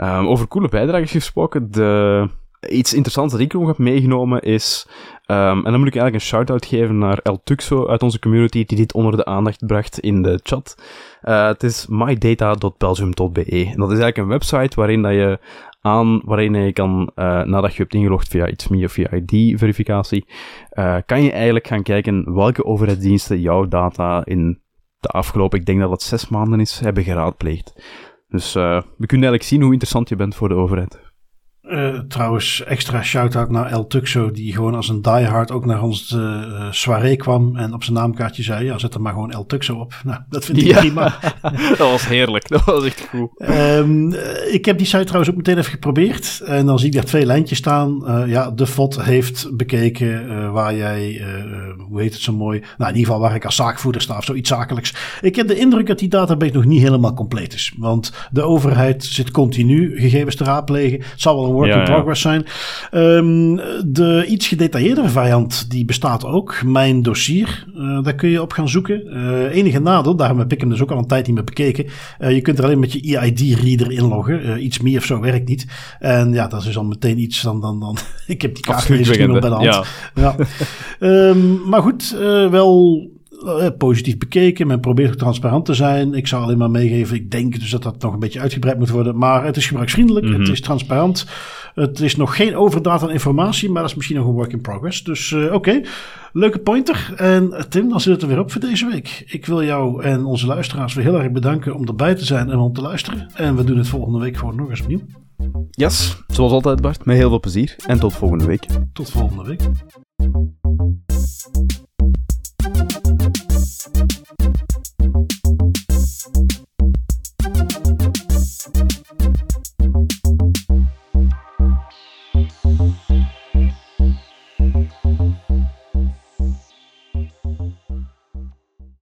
Um, over coole bijdrages gesproken, de, iets interessants dat ik nog heb meegenomen is... Um, en dan moet ik eigenlijk een shout-out geven naar El Tuxo uit onze community, die dit onder de aandacht bracht in de chat. Uh, het is mydata.belgium.be. En dat is eigenlijk een website waarin dat je aan waarin je kan, uh, nadat je hebt ingelogd via ITSME of via ID-verificatie, uh, kan je eigenlijk gaan kijken welke overheidsdiensten jouw data in de afgelopen, ik denk dat het zes maanden is, hebben geraadpleegd. Dus uh, we kunnen eigenlijk zien hoe interessant je bent voor de overheid. Uh, trouwens, extra shout-out naar El Tuxo, die gewoon als een diehard ook naar ons uh, soirée kwam en op zijn naamkaartje zei, ja, zet er maar gewoon El Tuxo op. Nou, dat vind ik ja. prima. dat was heerlijk, dat was echt goed. Um, ik heb die site trouwens ook meteen even geprobeerd en dan zie ik daar twee lijntjes staan. Uh, ja, de FOD heeft bekeken waar jij, hoe heet het zo mooi, nou in ieder geval waar ik als zaakvoerder sta of zoiets zakelijks. Ik heb de indruk dat die database nog niet helemaal compleet is, want de overheid zit continu gegevens te raadplegen. Het zal wel een work in progress zijn. Um, de iets gedetailleerdere variant die bestaat ook. Mijn dossier, uh, daar kun je op gaan zoeken. Uh, enige nadeel, daarom heb ik hem dus ook al een tijd niet meer bekeken. Uh, je kunt er alleen met je EID-reader inloggen. iets meer of zo werkt niet. En ja, dat is dus al meteen iets dan... dan, dan ik heb die kaart nu bij de hand. Ja. ja. um, maar goed, wel positief bekeken. Men probeert transparant te zijn. Ik zou alleen maar meegeven, ik denk dus dat dat nog een beetje uitgebreid moet worden. Maar het is gebruiksvriendelijk, mm -hmm. het is transparant. Het is nog geen overdracht aan informatie, maar dat is misschien nog een work in progress. Dus uh, oké, okay. leuke pointer. En Tim, dan zit het er weer op voor deze week. Ik wil jou en onze luisteraars weer heel erg bedanken om erbij te zijn en om te luisteren. En we doen het volgende week gewoon nog eens opnieuw. Yes, zoals altijd Bart, met heel veel plezier. En tot volgende week. Tot volgende week.